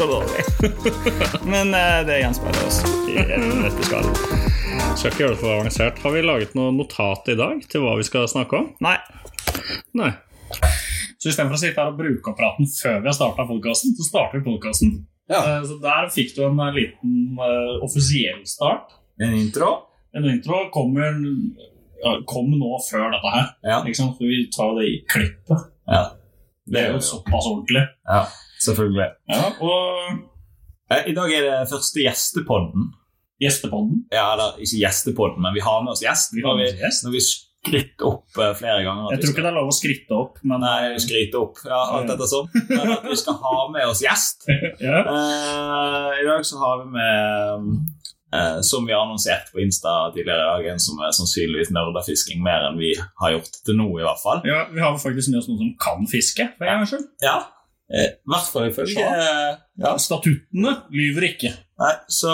Det er så dårlig. men uh, det gjenspeiler oss i dette skallet. Skal ikke gjøre det for avansert. Har vi laget noe notat i dag til hva vi skal snakke om? Nei. Nei. Så istedenfor å sitte her og bruke apparaten før vi har starta podkasten, så starter vi podkasten. Ja. Så der fikk du en eh, liten uh, offisiell start. En intro? En intro kommer ja, kom nå før dette her. Ja. Liksom. For vi tar det i klippet. ja. Det er jo såpass ordentlig. Ja, selvfølgelig. Ja, og Eh, I dag er det første gjestepodden. gjestepodden. Ja, eller ikke gjestepodden, men vi har med oss gjest. Vi har med oss gjest. Når vi skritt opp eh, flere ganger Jeg tror ikke det er lov å skritte opp, men Nei, skrite opp. Ja, alt dette sånn. Men at vi skal ha med oss gjest. ja. Eh, I dag så har vi med eh, Som vi har annonsert på Insta tidligere i dag, en som er sannsynligvis nerder fisking mer enn vi har gjort til nå, i hvert fall. ja, Vi har faktisk med oss noen som kan fiske. for en gangs skyld. Ja. Eh, I hvert fall ifølge eh, ja. Statuttene lyver ikke. Nei, så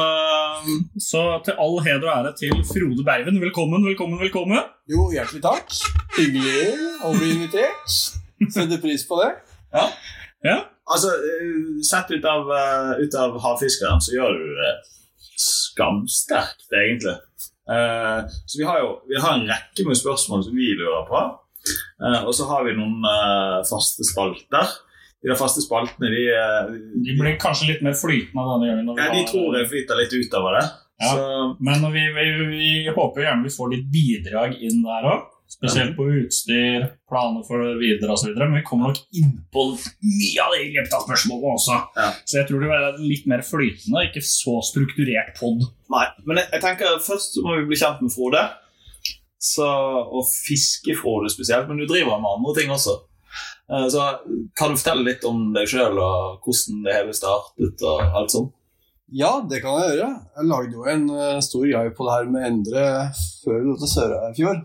um, Så til all heder og ære til Frode Berven. Velkommen, velkommen, velkommen. Jo, hjertelig takk. Hyggelig å bli invitert. Setter pris på det. Ja, Altså, eh, sett ut av, eh, ut av havfiskeren, så gjør du det skamsterkt, egentlig. Eh, så vi har jo vi har en rekke med spørsmål som vi lurer på. Eh, og så har vi noen eh, faste spalter. De der faste spaltene, de, eh, De blir kanskje litt mer flytende denne gangen. ja, de tror jeg flyter litt utover det. Ja. Så Men vi, vi, vi håper gjerne vi får litt bidrag inn der òg. Spesielt på utstyr, planer for det videre osv. Men vi kommer nok inn på mye av det i løpet av spørsmålet også. Ja. Så jeg tror det er litt mer flytende, ikke så strukturert pod. Nei, men jeg, jeg tenker først må vi bli kjent med Frode. Så, og fiske-Frode spesielt, men du driver med andre ting også. Eh, Så Kan du fortelle litt om deg sjøl og hvordan det hele startet? og alt sånt? Ja, det kan jeg gjøre. Jeg lagde jo en eh, stor greie på det her med Endre før vi dro til Sørøyfjord.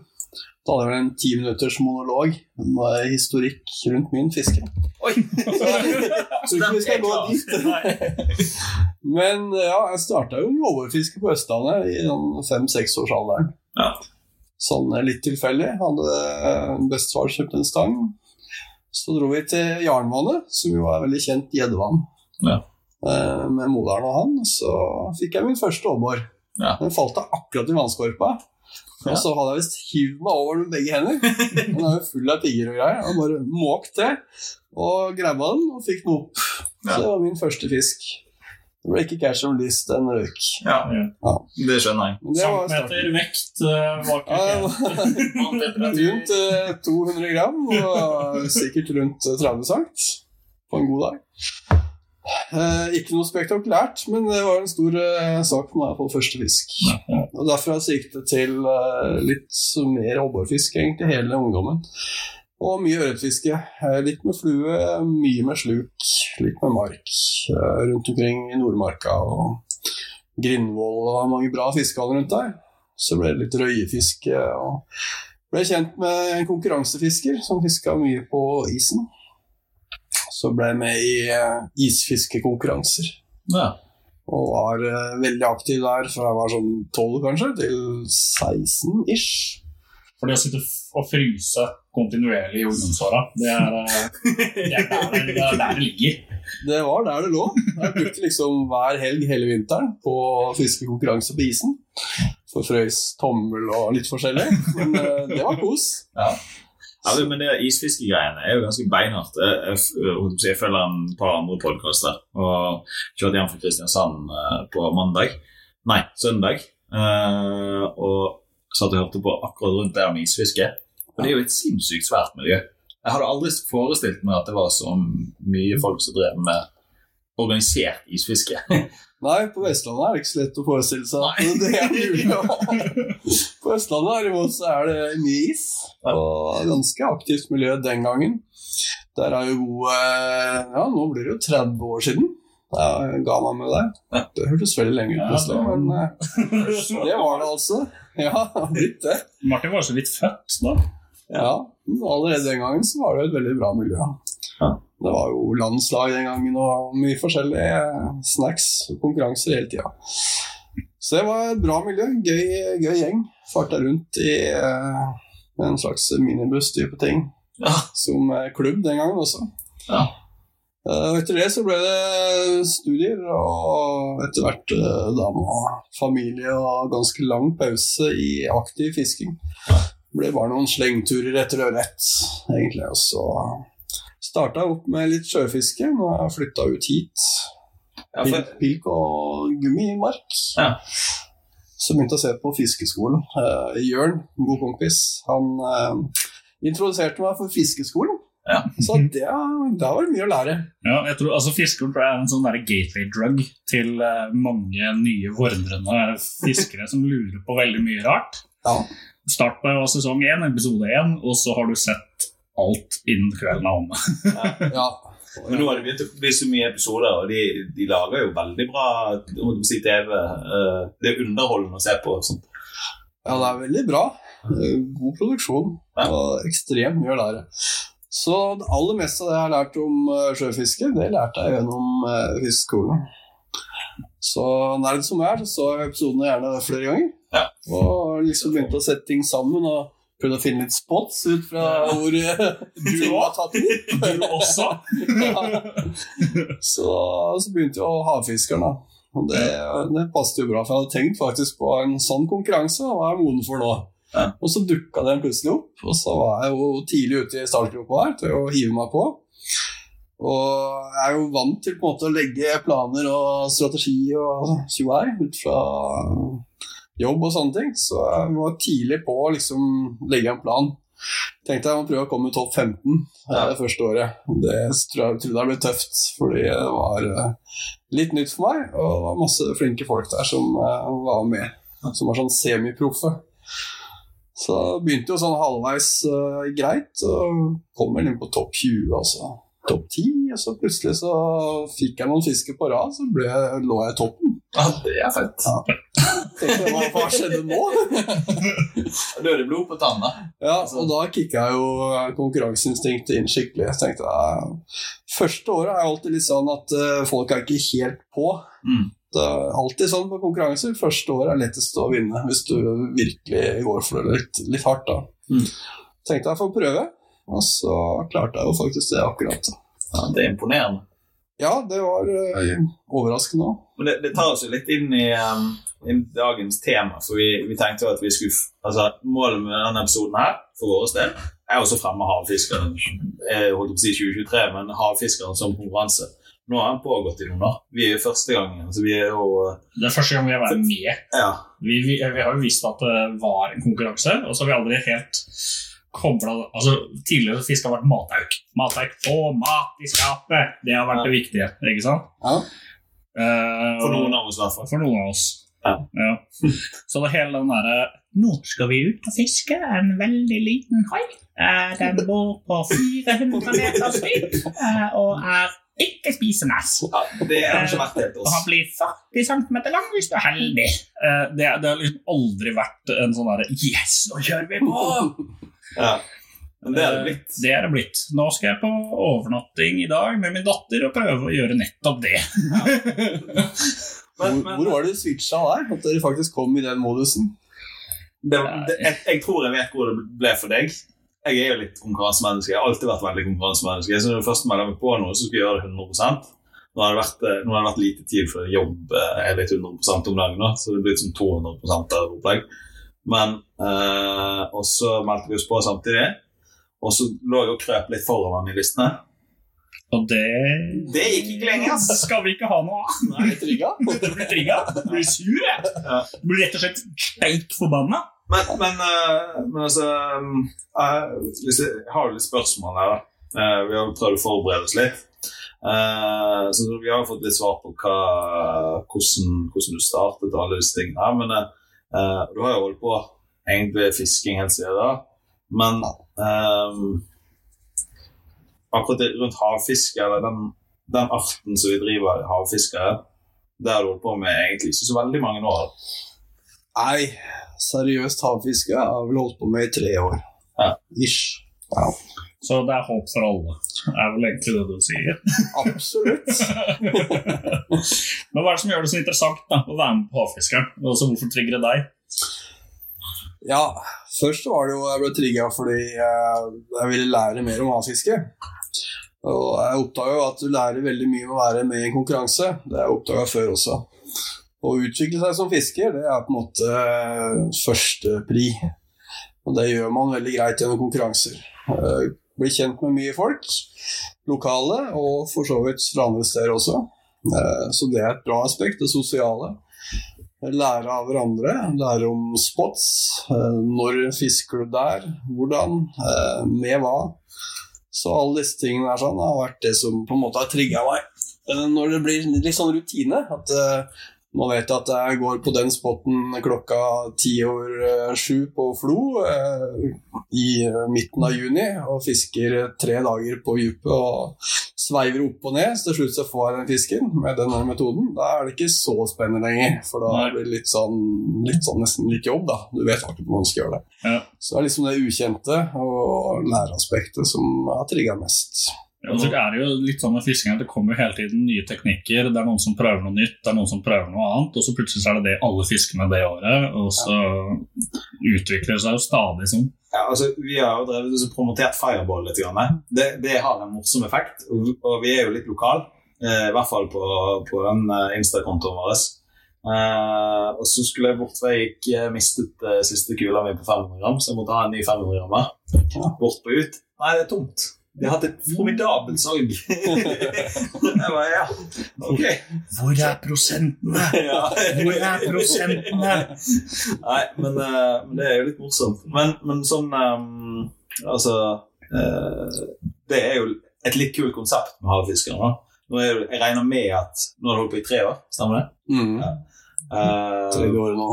Da hadde jeg vel en ti minutters monolog med historikk rundt min fiske. Oi! Så ikke vi skal gå dit. Men eh, ja, jeg starta jo med overfiske på Østlandet i sånn fem-seksårsalderen. Ja. Sånn litt tilfeldig. Hadde bestefar kjøpt en stang. Så dro vi til Jarnvannet, som jo er veldig kjent gjeddevann. Ja. Eh, Med moderen og han. Så fikk jeg min første åbor. Ja. Den falt av akkurat i vannskorpa. Og så hadde jeg visst hivd meg over med begge hender. Den er jo full av pigger og greier. Og bare måkt til. Og grabba den og fikk den opp. Så det var min første fisk. Det ble ikke cash on list, en røyk. Ja, Ja. det skjønner jeg. Det. Centimeter vekt uh, var ikke rundt eh, 200 gram og sikkert rundt eh, 30 cent på en god dag. Eh, ikke noe spektakulært, men det var en stor eh, sak for meg på første fisk. Og Derfra gikk det til eh, litt mer hobborfiske egentlig hele ungdommen. Og mye ørretfiske. Eh, litt med flue, mye med sluk, litt med mark. eh, rundt omkring i Nordmarka og Grindvoll og mange bra fiskehaller rundt der. Så ble det litt røyefiske. og ble kjent med en konkurransefisker som fiska mye på isen. Så ble jeg med i eh, isfiskekonkurranser. Ja. Og var veldig aktiv der fra jeg var sånn 12 kanskje, til 16 ish. For det å sitte og fryse kontinuerlig i ungdomsåra, det er eh, det er der det, er der det ligger. Det var der det lå. Jeg brukte liksom hver helg hele vinteren på fiskekonkurranse på isen. For frøys, tommel og litt forskjellig. Men eh, det var kos. Ja, men det Isfiskegreiene er jo ganske beinhardt. Jeg, jeg, jeg, følger en par andre podkaster og kjørte hjem fra Kristiansand eh, på mandag. Nei, søndag. Eh, og satt og hørte på akkurat rundt det med isfiske. Og det er jo et sinnssykt svært miljø. Jeg hadde aldri forestilt meg at det var så mye folk som drev med organisert isfiske. Nei, på Vestlandet er det ikke så lett å forestille seg at det er mulig. på Østlandet derimot så er det mye is, og ganske aktivt miljø den gangen. Der er jo gode Ja, nå blir det jo 30 år siden. Jeg ga meg med deg. Det hørtes veldig lenge ut, Ja, plutselig, det- men eh, det var det altså. Ja, blitt det. Martin var så vidt født da. Ja, allerede den gangen så var det et veldig bra miljø. Ja. Det var jo landslag den gangen og mye forskjellige snacks og konkurranser hele tida. Så det var et bra miljø. Gøy, gøy gjeng. Farta rundt i eh, en slags minibuss-type ting. Ja. Som eh, klubb den gangen også. Ja. Eh, etter det så ble det studier, og etter hvert eh, dame og familie og ganske lang pause i aktiv fisking. Det ble bare noen slengturer etter ørret, egentlig. Og så starta jeg opp med litt sjøfiske Nå har jeg flytta ut hit. Ja, Pilk, for, pilk og gummimark. Ja. Så begynte jeg å se på fiskeskolen. Uh, Jørn, en god kompis, han uh, introduserte meg for fiskeskolen. Ja. Så det, da var mye å lære. Ja, jeg tror, altså tror jeg er en sånn gateway drug til eh, mange nye vordrende fiskere som lurer på veldig mye rart. Ja. Start på sesong én, episode én, og så har du sett alt innen kvelden er omme. Ja. men nå har det begynt å bli så mye episoder, og de, de lager jo veldig bra si, TV. eh, det er underholdende å se på. Sånt. Ja, det er veldig bra. Eh, God produksjon Ja. og ekstremt mye å lære. Så det aller meste av det jeg har lært om eh, sjøfiske, det lærte jeg gjennom fiskeskolen. Så nerd som jeg er, så så jeg episodene gjerne flere ganger. Ja. Og liksom begynte å sette ting sammen og prøvde å finne litt spots ut fra hvor eh, du har tatt den. Du også? Ja. Så, så begynte jo havfiskeren, da. Og det, det passet jo bra, for jeg hadde tenkt faktisk på en sånn konkurranse. Hva er jeg moden for nå? Ja. Og så dukka den plutselig opp, og så var jeg jo tidlig ute i startgropa her til å hive meg på. Og jeg er jo vant til på en måte å legge planer og strategi og tjoei ut fra jobb og sånne ting, så jeg var tidlig på å liksom legge en plan. Tenkte jeg må prøve å komme topp 15 Ja. det første året. Det tror jeg, trodde jeg ble tøft, fordi det var eh, litt nytt for meg. Og det var masse flinke folk der som eh, var med, som var sånn semiproffe. Så begynte jo sånn halvveis uh, greit, og kom vel inn på topp 20, altså. Topp 10, og så plutselig så fikk jeg noen fisker på rad, så ble, lå jeg i toppen. Ja, det er fett. Ja. hva, hva skjedde nå? Røreblod blod på tanna. Ja, og da kicka jeg jo konkurranseinstinktet inn skikkelig. Jeg tenkte, ja, Første året er alltid litt sånn at eh, folk er ikke helt på. Mm. Det er alltid sånn på konkurranser. Første året er lettest å vinne hvis du virkelig går for det litt, litt hardt. da. Mm. Tenkte jeg får prøve, og så klarte jeg jo faktisk det akkurat. Ja, det er imponerende. Ja, det var uh, overraskende òg. Men det, det tar oss jo litt inn i, um, inn dagens tema, for vi, vi tenkte jo at vi skulle altså Målet med denne episoden her, for vår del, er også å fremme havfiskeren. Jeg holdt på å si 2023, men havfiskeren som konkurranse. Nå har den pågått i noen år. Vi er jo første gangen, så vi er jo uh, Det er første gang vi har vært med. Ja. Vi, vi, vi har jo visst at det var en konkurranse, og så har vi aldri helt kobla altså, Tidligere fisk har vært matauk. Matauk få mat i skapet! Det har vært Ja. det viktige, ikke sant? Ja. Eh, For noen av oss, i hvert fall. For noen av oss. Ja. Så det hele den derre Nå skal vi ut og fiske en veldig liten hai. Eh, Den bor på 400 meters dyp eh, og er ikke spisende. Ja, det har ikke vært helt Og oss. han blir 40 cm lang hvis du er heldig. Eh, Det, det har liksom aldri vært en sånn derre Yes, nå kjører vi på! Ja. Men det er det blitt. Det er det blitt. Nå skal jeg på overnatting i dag med min datter og prøve å gjøre nettopp det. Men, Hvor, men hvor var det du switcha der? At dere faktisk kom i den modusen? det, det, jeg, jeg tror jeg vet hvor det ble for deg. Jeg er jo litt konkurransemenneske. Jeg har alltid vært veldig konkurransemenneske. Så når du først melder meg på noe, så skal jeg gjøre det 100 Nå har det vært, eh, nå har det vært lite tid for jobb. eh, Jeg er litt 100 om dagen nå, så det er blitt sånn 200 av opplegg. Men eh, Og så meldte vi oss på samtidig. Og så lå jeg og krøp litt foran han i listene. Og det Det gikk ikke lenger, ass! skal vi ikke ha noe av. Er trigga? Du blir trigga. Du blir sur. jeg. Ja. Du blir rett og slett steik forbanna. Men, men, eh, men altså eh, hvis jeg, jeg har jo litt spørsmål her. da. Eh, vi har jo prøvd å forberede oss litt. Eh, så vi har jo fått litt svar på hva, hvordan, hvordan du startet og alle disse tingene her. Men eh, du har jo holdt på egentlig fisking helt siden da. Men um, akkurat det rundt havfiske eller den den arten som vi driver havfiskere, det har du holdt på med egentlig ikke så veldig mange år. Nei, seriøst havfiske har jeg vel holdt på med i tre år. Ja. Ish. Ja, Så det er håp for alle, er vel egentlig det du sier. absolutt. Men hva er det som gjør det så interessant da, å være med på Havfiskeren? Altså, hvorfor trigger det deg? Ja, først var det jo jeg ble trigga fordi jeg, ville lære mer om havfiske. Og jeg oppdaga jo at du lærer veldig mye med å være med i en konkurranse. Det har jeg oppdaga før også. Å utvikle seg som fisker, det er på en måte førstepri. Og det gjør man veldig greit gjennom konkurranser. Bli kjent med mye folk, lokale og for så vidt fra andre steder også. Eh, Så det er et bra aspekt, det sosiale. Lære av hverandre, lære om spots. eh, Når fisker du der? Hvordan? eh, Med hva? Så alle disse tingene der sånn har vært det som på en måte har trigga meg. Når det blir litt sånn rutine, at nå vet at jeg går på den spotten klokka ti over eh, sju på Flo eh, i midten av juni og fisker tre dager på dypet og sveiver opp og ned. Så til slutt så får jeg den fisken med denne metoden. Da er det ikke så spennende lenger, for da blir det litt sånn, litt sånn nesten litt jobb, da. Du vet ikke hvordan du skal gjøre det. Ja. Så det er liksom det ukjente og læreaspektet som har trigga mest. Og så er det jo litt sånn med fisking at det kommer hele tiden nye teknikker. Det er noen som prøver noe nytt, det er noen som prøver noe annet, og så plutselig er det det alle fisker med det året, og så utvikler det seg jo stadig sånn. Ja, altså, vi har jo drevet og promotert Fireball litt. Det, det har en morsom effekt, og, og vi er jo litt lokal, eh, i hvert fall på, på den eh, Insta-kontoen vår. Eh, og så skulle jeg bort, for jeg gikk eh, mistet eh, siste kula mi på 500 gram, så jeg måtte ha en ny 500 gram Bort på ut. Nei, det er tomt. De har hatt et formidabelt salg. jeg bare, ja, ok. Hvor er prosentene? Hvor er prosentene? Nei, men, eh, men det er jo litt morsomt. Men, men sånn um, Altså uh, Det er jo et litt kult konsept med havfiskere. Nå er det, jeg regner med at Nå har du holdt på i tre år, stemmer det? Mm. Uh, tre år nå.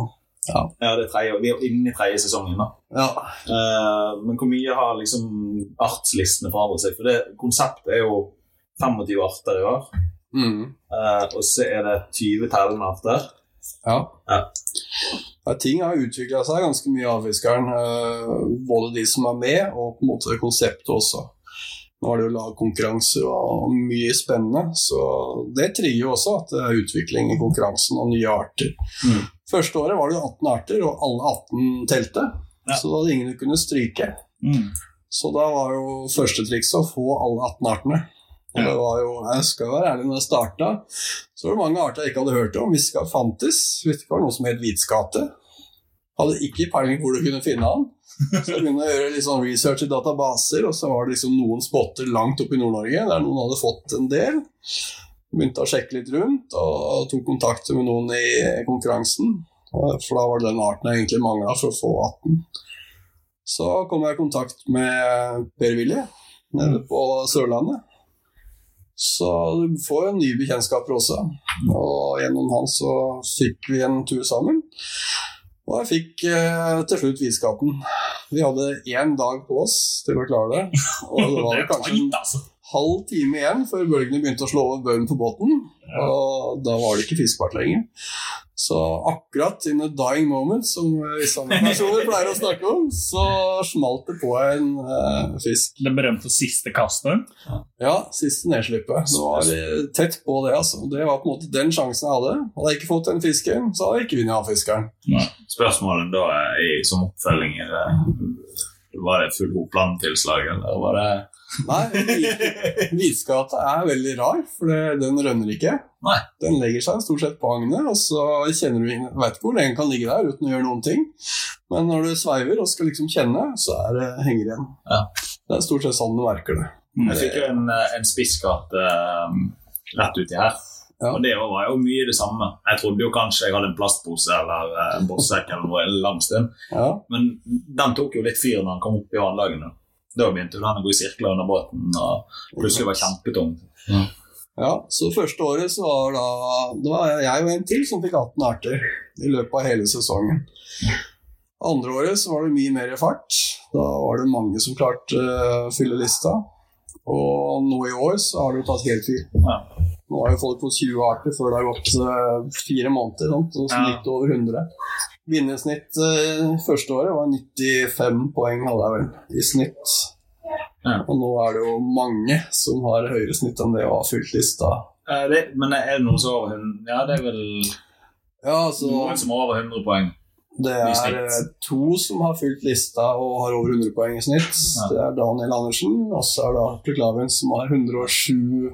Ja, det er tredje. Vi er inne i tredje sesongen. da. Ja. Uh, men hvor mye har liksom artslistene forandret seg? For det konseptet er jo 25 arter i år. Mm. Uh, og så er det 20 tellende arter. Ja. Ja. Ja, ting har utvikla seg ganske mye av fiskeren. eh, både de som er med, og på en måte konseptet også. Nå er det jo lagkonkurranser og mye spennende, så det trigger jo også at det er utvikling i konkurransen og nye arter. Mm. Første året var det jo 18 arter, og alle 18 telte. Ja. Så da hadde ingen kunne stryke. Mm. Så da var jo første trikset å få alle 18 artene. Og det var jo, Jeg skal være ærlig, når jeg starta, så var det mange arter jeg ikke hadde hørt om. Hvis det fantes. Ikke det var noe som het hvitskate. Hadde ikke peiling hvor du kunne finne han. Så jeg begynte å gjøre litt sånn research i databaser, og så var det liksom noen spotter langt oppe i Nord-Norge der noen hadde fått en del. Begynte å sjekke litt rundt og tok kontakt med noen i konkurransen. For da var det den arten jeg egentlig mangla for å få 18. Så kom jeg i kontakt med Per-Willy nede på Sørlandet. Så du får jo nye bekjentskaper også. Og gjennom han så fikk vi en tur sammen. Og jeg fikk eh, til slutt hvitskapen. Vi hadde én dag på oss til å klare det. Og det var kanskje en altså. Halv time igjen før bølgene begynte å slå over baugen på båten. Og da var det ikke fiskbart lenger. Så akkurat in a dying moment, som visse andre personer pleier å snakke om, så smalt det på en eh, fisk. Det berømte siste kastet. Ja, siste nedslippet. Det var eh, tett på det, altså. Det var på en måte den sjansen jeg hadde. Hadde jeg ikke fått den fisken, så hadde jeg ikke vunnet havfiskeren. Spørsmålet da er som oppfølging er det, Var det full hoplandtilslag, eller var det Nei, hvit- er veldig rar, for det, den rønner ikke. Nei. Den legger seg stort sett på agnet, og så kjenner du ingen- vet ikke hvor lenge den kan ligge der uten å gjøre noen ting. Men når du sveiver og skal liksom kjenne, så er det henger igjen. Ja. Det er stort sett sånn du merker det. Jeg fikk jo en, en spisskatt um, rett uti her. Ja. Og det var jo mye det samme. Jeg trodde jo kanskje jeg hadde en plastpose eller eh, en bossekk eller noe en lang stund. Ja. Men den tok jo litt fyr når den kom opp i anlagene. Da begynte den å gå i sirkler under båten, og plutselig var kjempetung. ja, så første året så var da Det var jeg og en til som fikk 18 arter i løpet av hele sesongen. Andre året så var det mye mer fart. Da var det mange som klarte å fylle lista. Og nå i år så har det jo tatt helt fyr. Ja. Nå har jo folk fått 20 arter før det har gått eh, fire måneder, sant? og snitt over 100. Vinnersnitt eh, første året var 95 poeng, hadde jeg vel, i snitt. Ja. Og nå er det jo mange som har høyere snitt enn det og har fylt lista. Eh, det, men er det noen som har over 100? Ja, det er vel Ja, så, noen som har over 100 poeng. Det er eh, to som har fulgt lista og har over 100 poeng i snitt. Ja. Det er Daniel Andersen, og så er det Arthur Klaven som har 107,1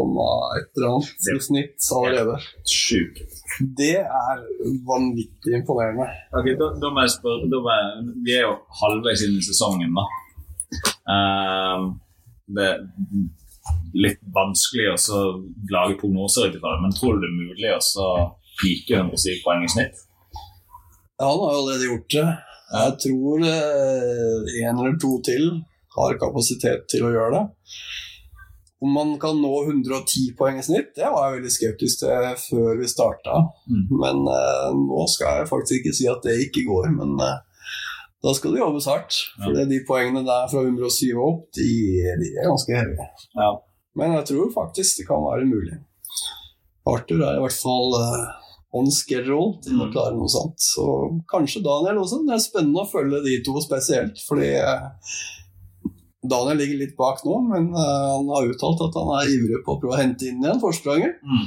eller annet i snitt allerede. Sjukt. Det er vanvittig imponerende. Ok, da, da må jeg spørre må jeg, Vi er jo halvveis inn i sesongen, da. Um, det litt vanskelig å lage prognoser ut ifra det, men tror du det er mulig å pike 107 poeng i snitt? Ja, han har jo allerede gjort det. Jeg tror eh, en eller to til har kapasitet til å gjøre det. Om man kan nå 110 poeng i snitt, det var jeg veldig skeptisk til før vi starta. Mm. Men eh, nå skal jeg faktisk ikke si at det ikke går. Men eh, da skal det jobbes hardt. For de poengene der fra 107 og opp, de, de er ganske høye. Ja. Men jeg tror faktisk det kan være mulig. Arthur er i hvert fall eh, on schedule til å Mm. klare noe sånt. Så kanskje Daniel også. Det er spennende å følge de to spesielt, fordi eh, Daniel ligger litt bak nå, men eh, han har uttalt at han er ivrig på å prøve å hente inn igjen forspranget. Mm.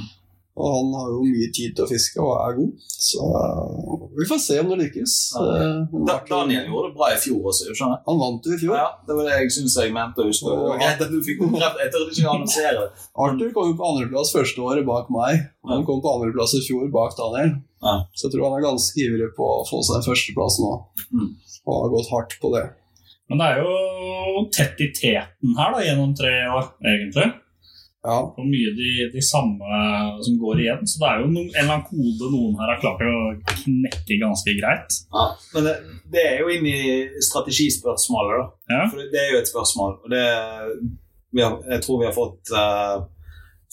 Og han har jo mye tid til å fiske og er god, så eh, vi får se om det lykkes. Ja. Eh, Da, Daniel gjorde det bra i fjor også, skjønner han? Vant jo i fjor. Ja, det var det jeg syns jeg mente å huske. Det var greit at du fikk bekreftet. Jeg tørde ikke annonsere. Arthur kom jo på andreplass første året bak meg. og Han kom på andreplass i fjor bak Daniel. Ja. Så jeg tror han er ganske ivrig på å få seg en førsteplass nå. Mm. Og har gått hardt på det. Men det er jo tett i teten her da, gjennom tre år, egentlig. Ja, Og mye de, de samme som går igjen. Så det er jo noen, en eller annen kode noen her har klart å knekke ganske greit. Ja, men det, det er jo inn i strategispørsmålet, da. Ja. For det, det er jo et spørsmål. Og det, vi har, jeg tror vi har fått uh,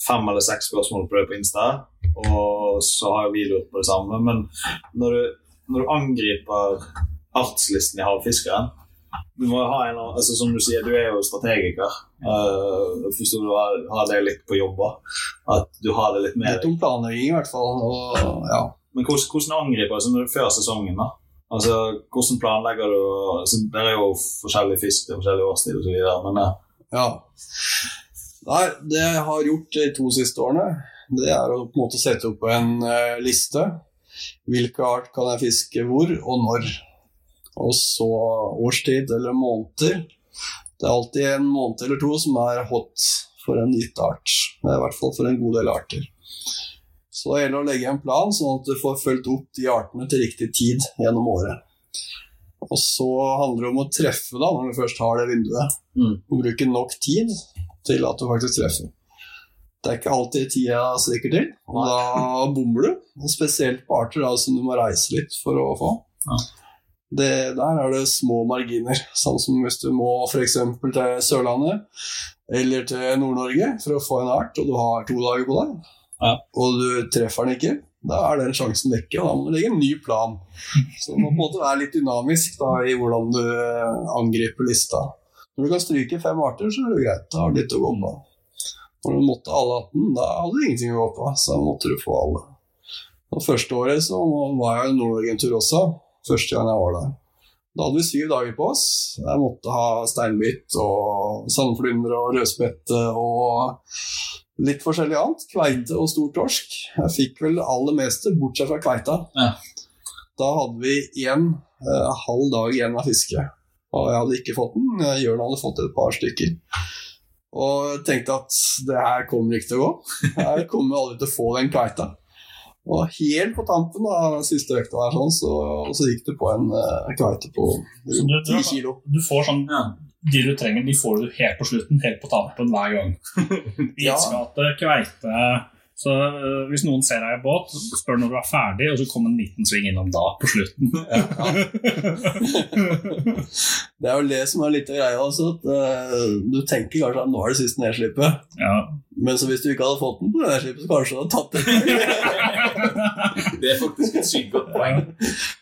fem eller seks spørsmål på det på Insta, og så har vi lurt på det samme. Men når du, når du angriper artslisten i havfiskeren du må ha en, altså Som du sier, du er jo strategiker. Uh, forstår du har, har det litt på jobba? At du har det litt mer Litt om planlegging i hvert fall. Og, ja. Men hvordan, hvordan angriper du før sesongen? da? Altså, Hvordan planlegger du altså, Det er jo forskjellig fisk til forskjellig årstid osv. Men eh, ja. Nei, det jeg har gjort de to siste årene, det er å på en måte sette opp en uh, liste. Hvilke art kan jeg fiske hvor, og når. Og så årstid eller måneder. Det er alltid en måned eller to som er hot for en gitt art. I hvert fall for en god del arter. Så det gjelder å legge en plan, sånn at du får fulgt opp de artene til riktig tid gjennom året. Og så handler det om å treffe da, når du først har det vinduet. Mm. Og bruke nok tid til at du faktisk treffer. Det er ikke alltid tida strekker til, og da bommer du. Og spesielt på arter da, som du må reise litt for å få. Ja. Det, der er det små marginer, sånn som hvis du må f.eks. til Sørlandet eller til Nord-Norge for å få en art, og du har to dager på deg, Ja. og du treffer den ikke, da er den sjansen vekke, og da må du legge en ny plan. Så det må på en måte være litt dynamisk da, i hvordan du eh, angriper lista. Når du kan stryke fem arter, så er det greit. Da har du litt å gå på. Når du måtte alle 18, da hadde du ingenting å gå på. Så måtte du få alle. Og første året så var jeg i Nord-Norge en tur også. Første gang jeg var der. Da hadde vi syv dager på oss. Jeg måtte ha steinbit og sandflyndre og rødspette og litt forskjellig annet. Kveite og stor torsk. Jeg fikk vel det aller meste, bortsett fra kveita. Ja. Da hadde vi en eh, halv dag igjen av fisket. Og jeg hadde ikke fått den. Jørn hadde fått et par stykker. Og jeg tenkte at det her kommer ikke til å gå. Jeg kommer aldri til å få den kveita. Og helt på tampen av siste økta der, sånn, så, så gikk det på en uh, kveite på du, ti kilo. du får sånn ja. De du trenger, de får du helt på slutten, helt på tampen hver gang. Ja. Isgate, kveite Så uh, hvis noen ser deg i båt, spør når du er ferdig, og så kommer en liten sving innom da, på slutten. Det er jo det som er litt av greia. også, at uh, Du tenker kanskje at nå er det siste nedslippet, ja. Men så hvis du ikke hadde fått den på det skipet, så kanskje du hadde tatt den. Det er faktisk et sykt godt poeng.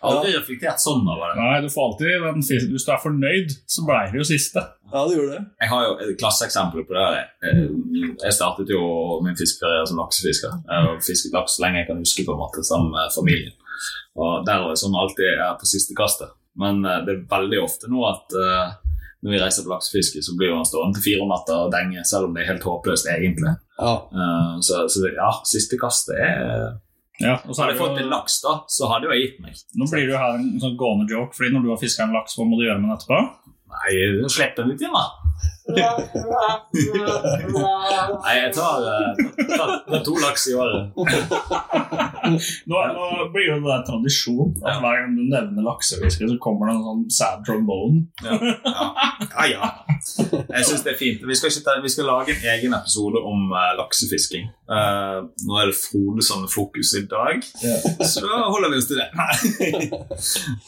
Aldri reflektert sånn over det. Nei, du får alltid den siste. Hvis du er fornøyd, så ble det jo siste. Ja, det gjorde det. Jeg har jo et klasseeksempel på det. Eh, Jeg startet jo min fiskekarriere som laksefisker. Jeg har fisket laks så lenge jeg kan huske, på en måte, sammen med familien. Og Der er det sånn alltid er på siste kastet. Men eh, det er veldig ofte nå at eh, når vi reiser på laksefiske, så blir han stående til fire om natta og denge, selv om det er helt håpløst egentlig. Ja. Uh, Så, så ja, siste kastet er Ja, og så Hadde jeg det fått en laks, da, så hadde jo jeg gitt meg. nå blir jo her en sånn gående joke, fordi når du har fiska en laks, hva må du gjøre med den etterpå? Nei, slipp den litt inn, da. Nei, jeg tar, eh, tar, tar to laks i året. Nå, nå blir jo det tradisjon at hver gang du nevner laksefiske, så kommer det en sånn sad trombone. Ja, ja. ja. Jeg syns det er fint. Vi skal, ta, vi skal lage en egen episode om uh, laksefisking. Uh, nå er det Frode som er fokus i dag, så da holder vi oss til det.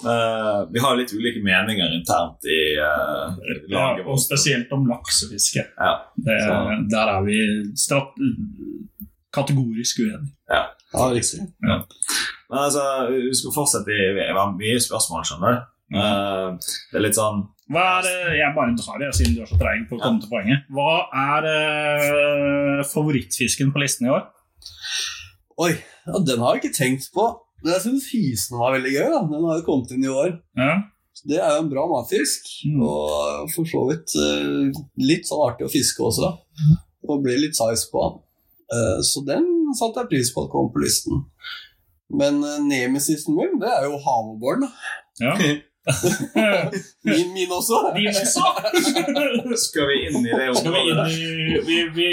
uh, vi har litt ulike meninger internt i uh, Ja, og spesielt om laksefiske. Ja. Det, der er vi strat kategorisk uenige. Ja, riktig. Men altså, vi skal fortsette i Vi har mye spørsmål, skjønner du. Eh, det er litt sånn Hva er det, Jeg bare tar det, siden du er så treig på å komme til poenget. Hva er eh, favorittfisken på listen i år? Oi, ja, den har jeg ikke tenkt på. Men jeg syns hysen var veldig gøy. da. Den har jo kommet inn i år. Ja. Det er jo en bra matfisk, Mm. og for så vidt eh, litt sånn artig å fiske også. Og blir litt size på den. Eh, så den satte jeg pris på at kom på listen. Men uh, nemesisen min, det er jo havabboren. da. ja. Min, min også. Din også! Skal vi inn i det Skal vi inn i vi, vi,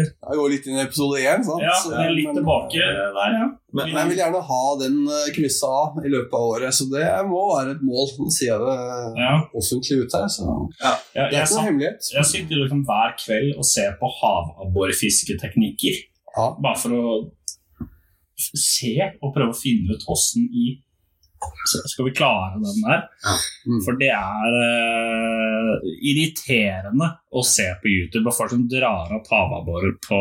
Jeg går litt inn i episode én. sant? Ja, vi er litt men- tilbake der, ja. Men, Men jeg vil gjerne ha den eh, kryssa av i løpet av året, så det må være et mål. Nå sier jeg det ja. offentlig ut her, så ja det er ikke noe hemmelighet. jeg sitter liksom hver kveld og ser på havabborfisketeknikker. Ja. Bare for å se og prøve å finne ut åssen i Skal vi klare den der? Mm. For det er uh, irriterende å se på YouTube og folk som drar opp havabborer på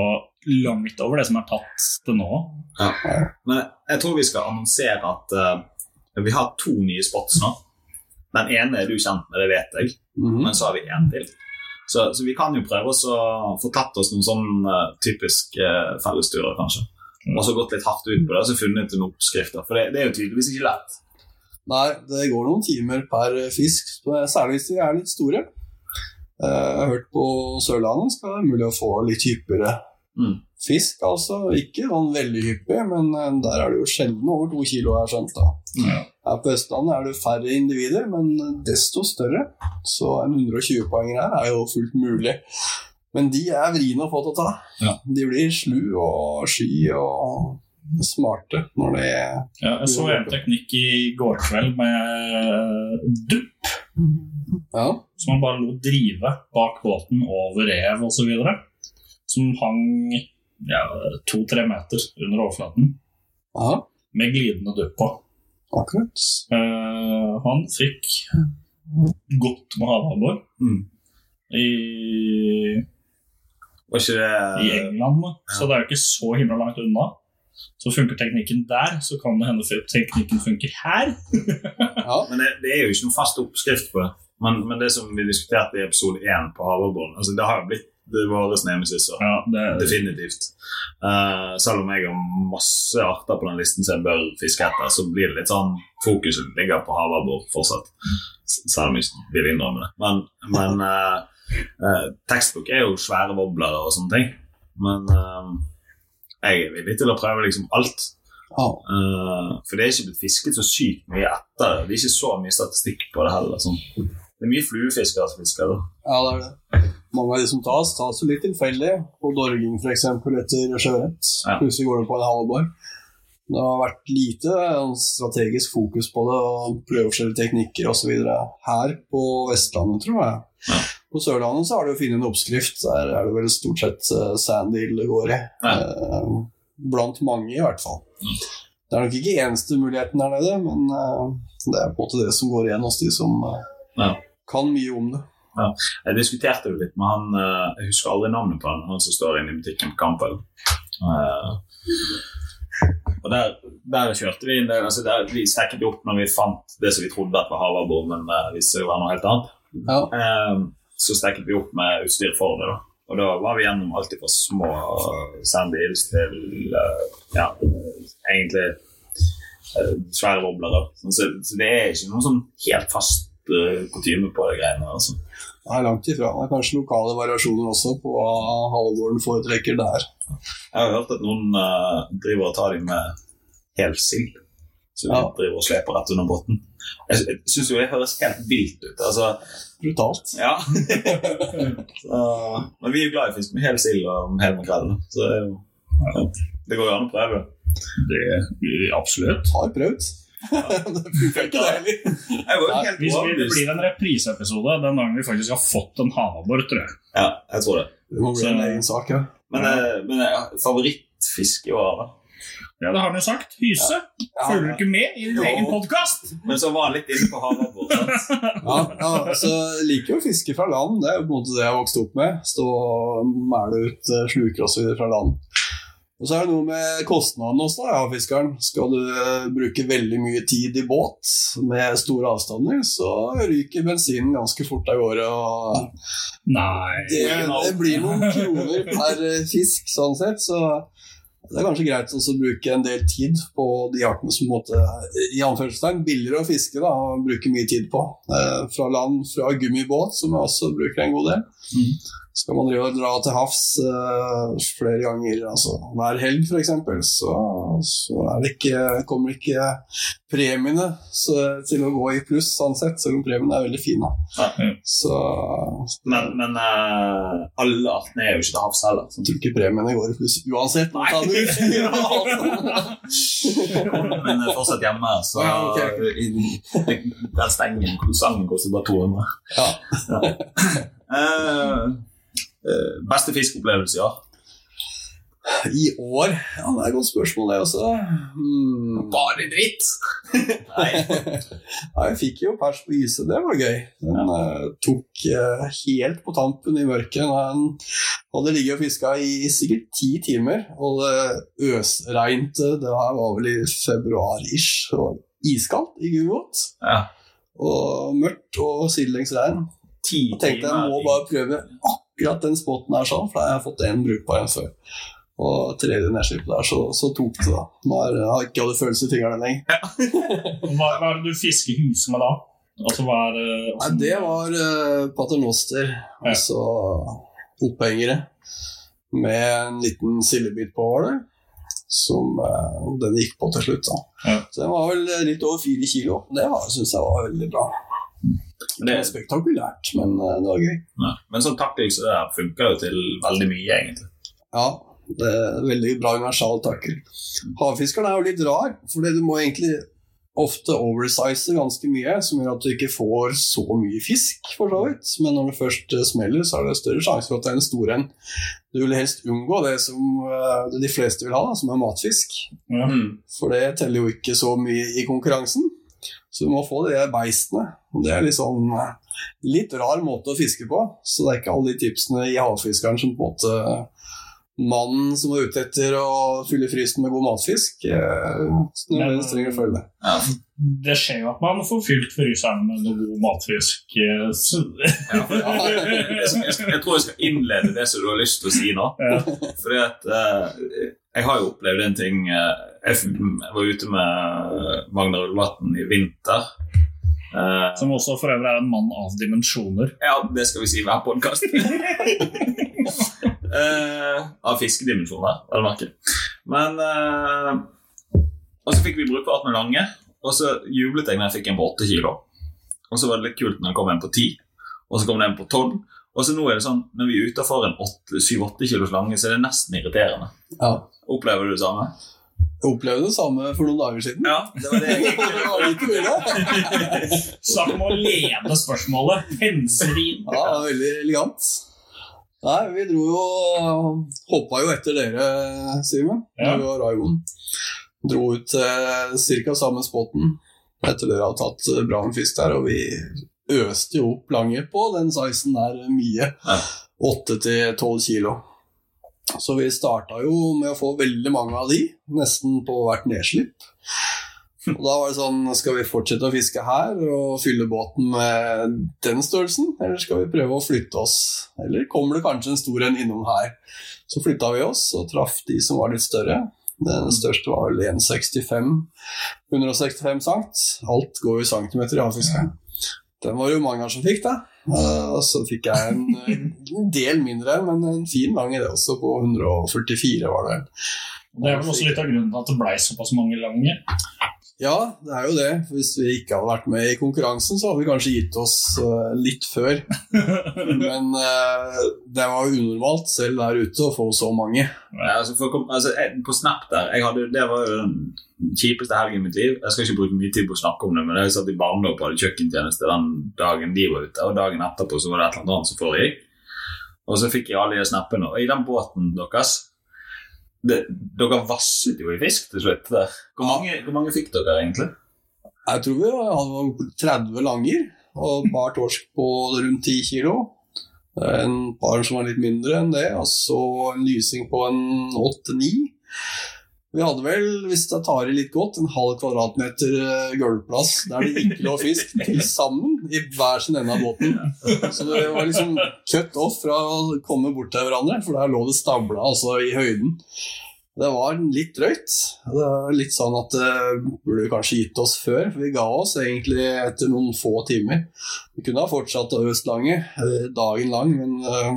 langt over det som er tatt til nå. men jeg tror vi skal annonsere at uh, vi har to nye spots nå. Den ene er du kjent med, det vet jeg. Mhm. Men så har vi én til. Så, så vi kan jo prøve oss å få tatt oss noen sånn uh, typisk uh, fellesturer, kanskje. Og så gått litt hardt ut på det og så funnet noen oppskrifter. For det, det er jo tydeligvis ikke lett. Nei, det går noen timer per fisk, særlig hvis de er litt store. Eh, Jeg har hørt på Sørlandet skal det være mulig å få litt hyppigere Mm. fisk. altså. Ikke sånn veldig hyppig, men eh, der er det jo sjelden over to kilo, har jeg skjønt. da. Ja. Her på Østlandet er det færre individer, men desto større. Så en 120-poenger her er jo fullt mulig. Men de er vriene å få til å ta. Ja. De blir slu og sky og smarte når de Ja, jeg så en teknikk i går kveld med dupp, Ja. som man bare lot drive bak båten over rev osv. Som hang ja, to-tre meter under overflaten ja. med glidende dupp på. Akkurat. Eh, han fikk godt med havabbor Mm. i, Var ikke det i England, da. så det er jo ikke så himla langt unna. Så funker teknikken der, så kan det hende at teknikken funker her. Ja. Men det, det er jo ikke noen fast oppskrift på det. Men, men det som vi diskuterte i episode 1 på Havrebrønn, altså det har jo blitt det våre nemesisser. Ja, det, Definitivt. Uh, selv om jeg har masse arter på den listen som jeg bør fiske etter, så blir det litt sånn fokuset ligger på havabbor fortsatt. Selv om jeg vil innrømme det. Men, men uh, uh, tekstbok er jo svære woblere og sånne ting. Men jeg er villig til å prøve liksom alt. Oh. Uh, for det er ikke blitt fisket så sykt mye etter. Det er ikke så mye statistikk på det heller. Sånn. Det er mye fluefiskere som fisker. da. Ja, det er det. Mange av de som tas, tas jo litt tilfeldig. På dorging f.eks. etter sjøørret. Ja. Plutselig går det på en halvbar. Det har vært lite strategisk fokus på det, og prøveforskjellige teknikker osv. her på Vestlandet, tror jeg. Ja. På Sørlandet så har du funnet en oppskrift. Der er det vel stort sett uh, sandhill det går i. Ja. Eh, blant mange, i hvert fall. Det er nok ikke eneste muligheten der nede, men eh, det er på en måte det som går igjen hos de som eh, Ja. kan mye om det. Jeg diskuterte jo litt med han eh, Jeg husker aldri navnet på han, han som står inne i butikken på Campbell. Eh, og der, der kjørte vi inn altså der, Vi stekket opp når vi fant det som vi trodde at var havabbor, men det viste seg å være noe helt annet. Ja. Eh, så stekket vi opp med utstyr for det. da. Og da var vi gjennom alt fra små sandbils til eh, ja, egentlig eh, svære woblere. Sånn, så, det er ikke noen sånn helt fast uh, kutyme på de greiene. altså. Det er langt ifra. Det er kanskje lokale variasjoner også på hva halvgården foretrekker der. Jeg har hørt at noen eh, driver og tar dem med hel de Ja. driver og sleper rett under båten. Jeg, jeg syns jo det høres helt vilt ut. altså Brutalt. Ja. så, men vi er jo glad i fisk med hel sild og hel makrell. Så det, er jo, ja, det går jo an å prøve. Det, absolutt. Har prøvd. det funker ikke, det heller. Hvis vi, det blir en repriseepisode den dagen vi faktisk har fått en havabbor, tror jeg. Ja, jeg tror det. Det må bli en egen sak, ja. Men, eh, men eh, favorittfiske i året, da? Ja, det har han jo sagt. Hyse. Følger du ikke med i din Jo. egen podkast? Men så var han litt inne på havabbor. sant? Ja, ja så jeg liker jo å fiske fra land. Det er jo på en måte det jeg vokste opp med. Stå og mæle ut eh, sluker videre fra land. Og så er det noe med kostnadene også, da, ja, fiskeren. Skal du eh, bruke veldig mye tid i båt med store avstander, så ryker bensinen ganske fort av gårde. Og Nei. det, det blir noen kroner per eh, fisk, sånn sett. Så det er kanskje greit å bruke en del tid på de artene som er, i anførselstegn billigere å fiske da, og bruke mye tid på. Eh, fra land, fra gummibåt, som jeg også bruker en god del. Skal man dra til havs uh, flere ganger, altså hver helg f.eks., så, så er det ikke, kommer ikke premiene så, til å gå i pluss, sånn sett, selv om premiene er veldig fine. Ja. Så Men, men uh, alle artene er jo ikke til havs heller. jeg tror ikke premiene går i pluss uansett. Ut. Men eh, fortsatt hjemme, så Ja, okay. i- Den stengen, sangen koster bare 200. Ja. ja. beste fiskeopplevelse i år? I år? Ja, det er et godt spørsmål, det også. Mm. Bare dritt! Nei. Ja, jeg fikk jo pers på Ise, det var gøy. Den uh, tok uh, helt på tampen i mørket. Den hadde ligget og fiska i sikkert ti timer, og det øsregnte. Det her var vel i februar-ish. Iskaldt i gummibåt. Ja. Og mørkt og sidelengs regn. Jeg tenkte jeg må bare prøve akkurat den spotten her sånn, for da har jeg fått en brukbar en før. Og tredje nedslippet der, så, så tok det, da. Nå er, jeg har ikke hadde følelse i fingrene lenger. Hva, hva er det du fisker hyse med da? Altså, hva er eh, Nei, det var uh, paternoster, altså opphengere, med en liten sildebit på, var det. Som eh, den gikk på til slutt. da. Ja. Så den var vel litt over fire kilo. Det syns jeg var veldig bra. Det Det, var spektakulært, men eh, det var gøy. ja. Men sånn takling så det jo til veldig mye, egentlig. Ja, det er veldig bra universal takkel. Havfiskeren er jo litt rar, fordi du må egentlig ofte oversize ganske mye, som gjør at du ikke får så mye fisk, for så vidt. Men når det først eh, smeller, så er det større sjanse for at det er en stor en. Du vil helst unngå det som eh, de fleste vil ha, som er matfisk. Mm. For det teller jo ikke så mye i konkurransen. Så du må få de beistene. Og det er liksom litt rar måte å fiske på. Så det er ikke alle de tipsene i havfiskeren som på en måte mannen som er ute etter å fylle frysen med god matfisk, eh, som trenger å følge. Ja. Det skjer jo at man får fylt fryseren med noe god matfisk. eh, så- Ja, jeg, skal, jeg, skal, jeg tror jeg skal innlede det som du har lyst til å si nå. Ja. Fordi at eh, Jeg har jo opplevd en ting eh, Jeg var ute med Magnar Ulvatn i vinter. Eh, Som også for øvrig er en mann av dimensjoner. ja, det skal vi si i hver podkast. av fiskedimensjoner, vel å merke. Men uh, Og så fikk vi brukbart med lange, og så jublet jeg når jeg fikk en på åtte kilo. Og så var det litt kult når det kom en på ti, og så kom det en på tolv. Og så nå er det sånn, Når vi er utenfor en syv-åtte kilos lange, så er det nesten irriterende. Ja. Opplever du det samme? Jeg opplevde det samme for noen dager siden. Ja, det var det mye. Snakk om å lede spørsmålet. Penselin. Ja, veldig elegant. Nei, vi dro jo Hoppa jo etter dere, Simen. Ja. Du og Raymond. Dro ut til ca. samme spotten etter dere hadde tatt eh, bra med fisk der, og vi øste jo opp lange på den sizen der mye. Åtte til tolv kilo. Så vi starta jo med å få veldig mange av de, nesten på hvert nedslipp. Og da var det sånn Skal vi fortsette å fiske her og fylle båten med den størrelsen, eller skal vi prøve å flytte oss? Eller kommer det kanskje en stor en innom her? Så flytta vi oss og traff de som var litt større. Den største var vel 1,65 165 sankt. Alt går jo i centimeter i havfiske. Den var det jo mange som fikk, da. Eh, Og så fikk jeg en, en del mindre, men en fin lang i det også, på 144 var det. Det er vel også litt av grunnen til at det blei såpass mange lange. Ja, det er jo det. Hvis vi ikke hadde vært med i konkurransen, så hadde vi kanskje gitt oss uh, litt før. Men uh, det var jo unormalt selv der ute å få så mange. Ja, altså for, altså, jeg, på Snap der jeg hadde, Det var jo den kjipeste helgen i mitt liv. Jeg skal ikke bruke mye tid på å snakke om det, men jeg satt i barndom og hadde kjøkkentjeneste den dagen de var ute, og dagen etterpå så var det et eller annet som foregikk. Og så fikk jeg alle de snappene. Og i den båten deres det, Dere vasset jo i fisk til slutt. der. Hvor mange, hvor mange fikk dere egentlig? Jeg tror vi hadde 30 langer og et par torsk på rundt 10 kilo. En par som var litt mindre enn det, og så en lysing på en 8-9. Vi hadde vel, hvis jeg tar i litt godt, en halv kvadratmeter eh, gulvplass der det ikke lå fisk til sammen i hver sin ende av båten. Så det var liksom cut off fra å komme bort til hverandre, for der lå det stabla altså i høyden. Det var litt drøyt. Det var litt sånn at det burde vi kanskje gitt oss før, for vi ga oss egentlig etter noen få timer. Vi kunne ha fortsatt å østlange eh, dagen lang, men eh,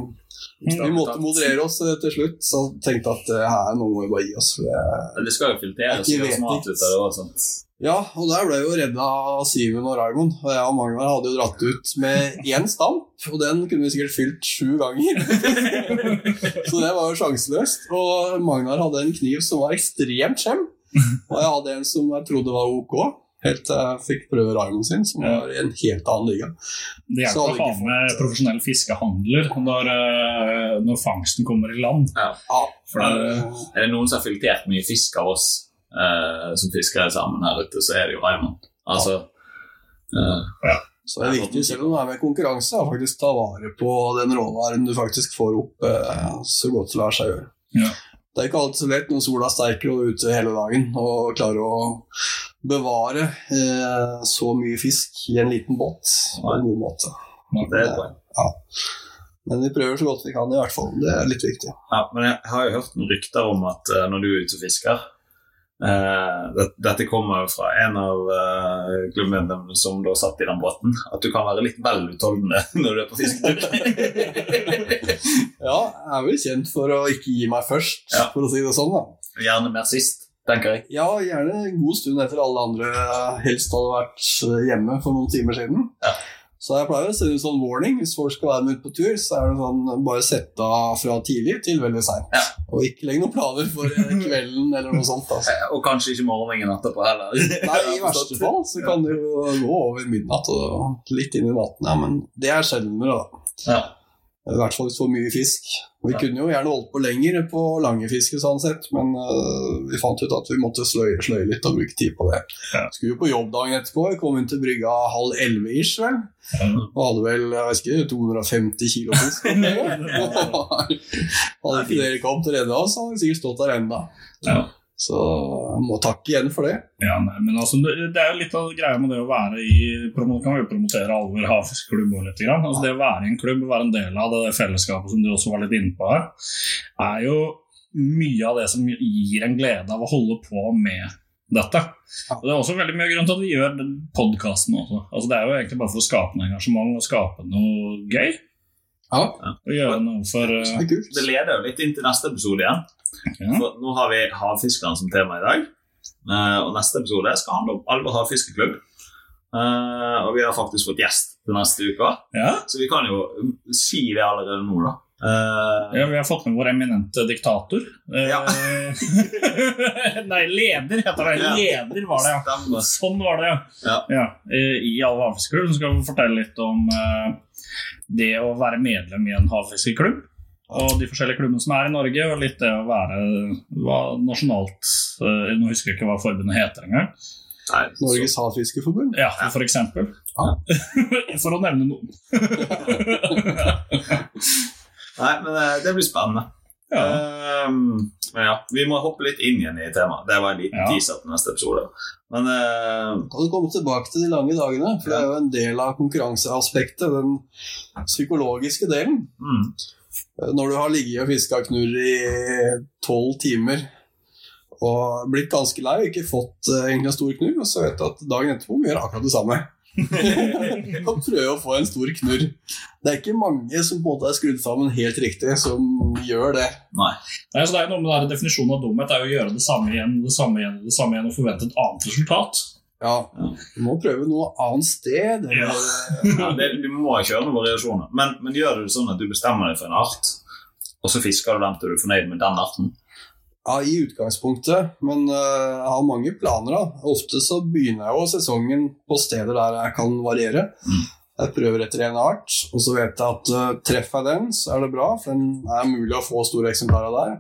vi måtte moderere oss eh, til slutt. Så tenkte at her nå må vi bare gi oss. For det Det skal jo filtreres vet mat ut av det også. ja, og der ble vi jo redda av Simen og Raymond. Og jeg og Magnar hadde jo dratt ut med én stamp, og den kunne vi sikkert fylt sju ganger. Så det var jo sjanseløst. Og Magnar hadde en kniv som var ekstremt skjem, og jeg hadde en som jeg trodde var ok. Helt til jeg fikk prøve Raymond sin, som var i en helt annen liga. Det hjelper å ha med profesjonell fiskehandler når, eh, når fangsten kommer i land. Ja, For det, Er det noen som har filtrert mye fisk av oss eh, som fisker sammen her ute, så er det jo Raymond. Altså eh, Så det er viktig, selv om det er med konkurranse, å faktisk ta vare på den råvaren du faktisk får opp eh, så godt det lar seg gjøre. Ja. Det er ikke alltid så lett når sola steiker og er ute hele dagen og klarer å bevare eh, så mye fisk i en liten båt på en god måte. det er et poeng. Men vi prøver så godt vi kan, i hvert fall. Det er litt viktig. Ja, men jeg har jo hørt noen rykter om at uh, når du er ute og fisker uh, det, Dette kommer jo fra en av uh, klubbmedlemmene som da satt i den båten. At du kan være litt vel utholdende når du er på fisketur. Ja, jeg er vel kjent for å ikke gi meg først, Ja. for å si det sånn. da. Gjerne mer sist, tenker jeg. Ja, gjerne en god stund etter alle andre helst hadde vært hjemme for noen timer siden. Ja. Så jeg pleier å sende ut sånn warning. Hvis folk skal være med ut på tur, så er det sånn bare sette av fra tidlig til veldig seint. Ja. Og ikke legg noen planer for eh, kvelden eller noe sånt. Altså. Eh, Og kanskje ikke morgenen etterpå heller. Nei, I verste fall så kan det jo gå over midnatt og litt inn i natten. Ja, men det er sjeldnere, da. Ja. I hvert fall så mye fisk. Vi Ja. kunne jo gjerne holdt på lenger på lange fiske, sånn sett, men uh, vi fant ut at vi måtte sløye, sløye litt og bruke tid på det. Ja. Skulle jo på jobb dagen etterpå. Vi kom inn til brygga halv elleve ish, vel. Og hadde vel jeg vet ikke, 250 kilo fisk. hadde ikke dere kommet og redda oss, hadde vi sikkert stått der ennå. Ja. Så jeg må takke igjen for det. ja, nei, men altså, det, det er jo litt av greia med det å være i Kan vi promotere Alver havfiskeklubb også litt. Altså, det å være i en klubb, være en del av det fellesskapet som du også var litt inne på her, er jo mye av det som gir en glede av å holde på med dette. Og Det er også veldig mye grunn til at vi gjør podkasten også. Altså, det er jo egentlig bare for å skape noe engasjement og skape noe gøy. Ja, Og gjøre noe for det kult. Det leder jo litt inn til neste episode igjen. Ja. For nå har vi havfiskerne som tema i dag. Uh, og neste episode skal handle om Alver havfiskeklubb. Uh, og vi har faktisk fått gjest til neste uke, ja. så vi kan jo si det allerede nå, da. Eh, Ja, Vi har fått med vår eminente diktator. Eh, Ja. Nei, leder heter det. Ja. Leder var det, ja. Stemmer. Sånn var det, Ja. ja. I i Alve havfiskeklubb skal vi fortelle litt om uh, det å være medlem i en havfiskeklubb. Og de forskjellige klubbene som er i Norge, og litt det å være hva nasjonalt uh, Nå husker jeg ikke hva forbundet heter engang. Nei, Norges Havfiskeforbund? Ja, for eksempel. Ja. for å nevne noen. Nei, men eh, det blir spennende. Ja. Um, men ja, vi må hoppe litt inn igjen i temaet. Det var en liten Ja. teaser til neste episode. Men uh, Kan du komme tilbake til de lange dagene? For det er jo en del av konkurranseaspektet, den psykologiske delen. mm, Når du har ligget og fiska knurr i tolv timer og blitt ganske lei og ikke fått eh, egentlig en stor knurr, og så vet du at dagen etterpå må du gjøre akkurat det samme. og prøve å få en stor knurr. Det er ikke mange som både er skrudd sammen helt riktig, som gjør det. Nei, så det er jo noe med den der Definisjonen av dumhet er jo å gjøre det samme igjen det samme igjen, det samme igjen og forvente et annet resultat. Ja, du må prøve noe annet sted. Ja. ja, det, du må kjøre noen variasjoner. Men, men gjør du det sånn at du bestemmer deg for en art, og så fisker du den til du er fornøyd med den arten? Ja, i utgangspunktet, men øh, jeg har mange planer. da. Ofte så begynner jeg jo sesongen på steder der jeg kan variere. Mm. Jeg prøver etter en art, og så vet jeg at uh, treffer jeg den, så er det bra, for den er mulig å få store eksemplarer der.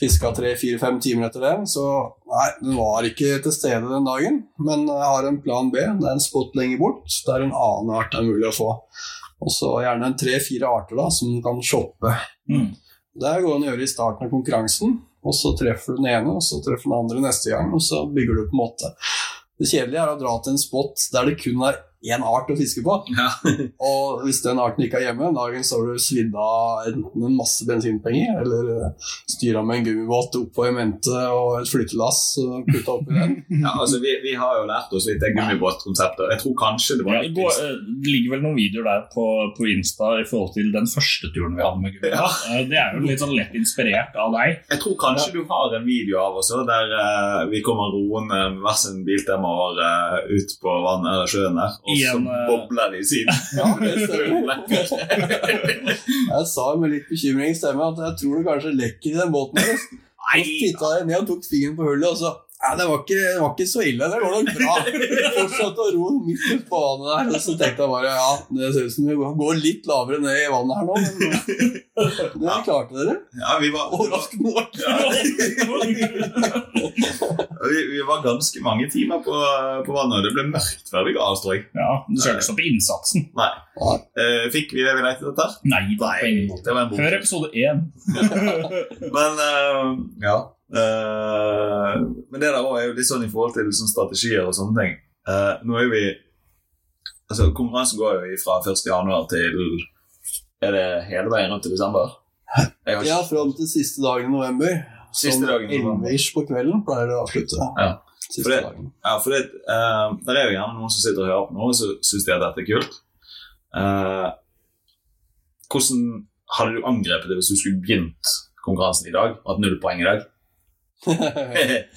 Fiska tre-fire-fem timer etter den, så nei, den var ikke til stede den dagen. Men jeg har en plan B. Det er en spot lenger bort, der en annen art er mulig å få. Og så gjerne en tre-fire arter da, som kan shoppe. Mm. Det går an å gjøre i starten av konkurransen, og så treffer du den ene, og så treffer den andre neste gang, og så bygger du på en måte. Det kjedelige er å dra til en spot der det kun er én art å fiske på. Ja. Og hvis den arten ikke er hjemme, dagen så har du svidd av enten en masse bensinpenger, eller styra med en gummibåt opp på en mente og et flyttelass og putta oppi den. Ja, altså, vi, vi har jo lært oss litt det gummibåtkonseptet. Jeg tror kanskje det var Ja, det, går, eh, det ligger vel noen videoer der på, på Insta i forhold til den første turen vi hadde med gummibåt. Ja. Eh, Det er jo litt sånn lett inspirert av deg. Jeg tror kanskje du har en video av oss der uh, vi kommer roende med hver sin biltema uh, ut på vannet eller sjøen der, og I så en, eh, bobler de siden. Ja, det stemmer. Jeg sa med litt bekymring i stemmen at jeg tror det kanskje lekker i den båten. Så titta jeg ned og tok fingeren på hullet, og så ja, det, var ikke, det var ikke så ille. Det går nok bra. Fortsatte å ro midt ute på vannet der. Og så tenkte jeg bare ja, det ser ut som vi går litt lavere ned i vannet her nå. Men det klarte dere. Ja, vi var, Overraskende nok. vi, vi var ganske mange timer på, på vannet, og det ble mørkt før vi ga oss, tror jeg. Ja, Du skal ikke stoppe innsatsen. Nei. Ja. Eh, fikk vi det vi lette etter? Nei, på måte. det var en bok. Før episode én. Men eh, ja. Eh, men det der også er jo litt sånn i forhold til liksom, strategier og sånne ting. Uh, nå er vi Altså, Konkurransen går jo fra 1. januar til Er det hele veien rundt til desember? Ikke, Ja, fram til siste dagen i november. Siste dagen i november. 11-ish på kvelden pleier det å avslutte. Ja. Siste For det- dagen. Ja, for det, eh, der er jo gjerne noen som sitter og hører på nå, og så syns de at dette er kult. Hvordan hadde du angrepet det hvis du skulle begynt konkurransen i dag? og Hatt null poeng i dag?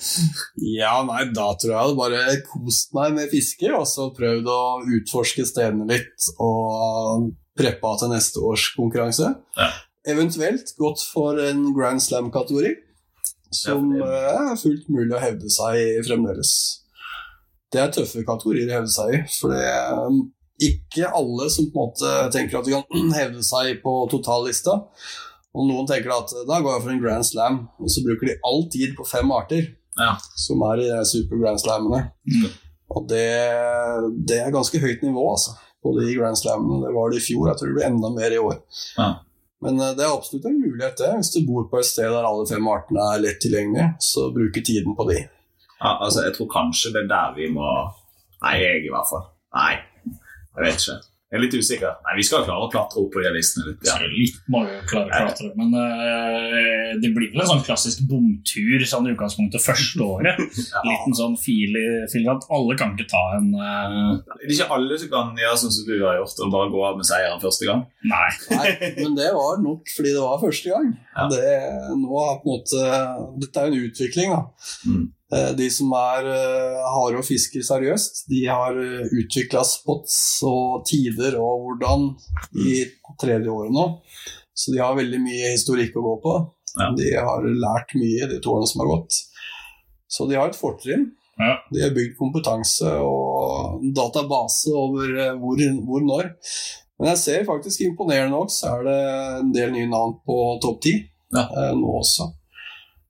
Ja, nei, da tror jeg hadde bare kost meg med fiske, og så prøvd å utforske stedene litt og preppa til neste års konkurranse. Ja. Eventuelt gått for en Grand Slam-kategori, som Ja, det- eh, er fullt mulig å hevde seg i fremdeles. Det er tøffe kategorier å hevde seg i, for det er ikke alle som på en måte tenker at de kan hevde seg på totallista. Og noen tenker at da går jeg for en Grand Slam, og så bruker de all tid på fem arter Ja. som er i de Super Grand Slammene. Og det, det er ganske høyt nivå, altså, på de Grand Slammene. Det var det i fjor, jeg tror det blir enda mer i år. Ja. Men eh, det er absolutt en mulighet, det. Hvis du bor på et sted der alle fem artene er lett tilgjengelige, så bruke tiden på de. Ja, altså, jeg tror kanskje det er der vi må Nei, jeg i hvert fall. Nei, jeg vet ikke. Jeg er litt usikker. Nei, Vi skal klare å klatre opp på de listene litt. Ja. Ja. Litt mange klare å klatre, men uh, det blir vel en sånn klassisk bomtur sånn i utgangspunktet første året. ja. sånn fil sånn fil at alle kan ikke ta en uh... Det er ikke alle som kan gjøre sånn som du har gjort, og bare gå av med seieren første gang. Nei. Nei, men det var nok fordi det var første gang. Ja. Det, nå har på en måte, dette er jo en utvikling. Da. Mm. Eh, De som er eh, harde og fisker seriøst, de har utvikla spots og tider og hvordan i tredje året nå. Så de har veldig mye historikk å gå på. Ja. De har lært mye de to årene som har gått. Så de har et fortrinn. Ja. De har bygd kompetanse og database over eh, hvor, hvor når. Men jeg ser faktisk imponerende nok, så er det en del nye navn på topp ti Ja. eh, nå også.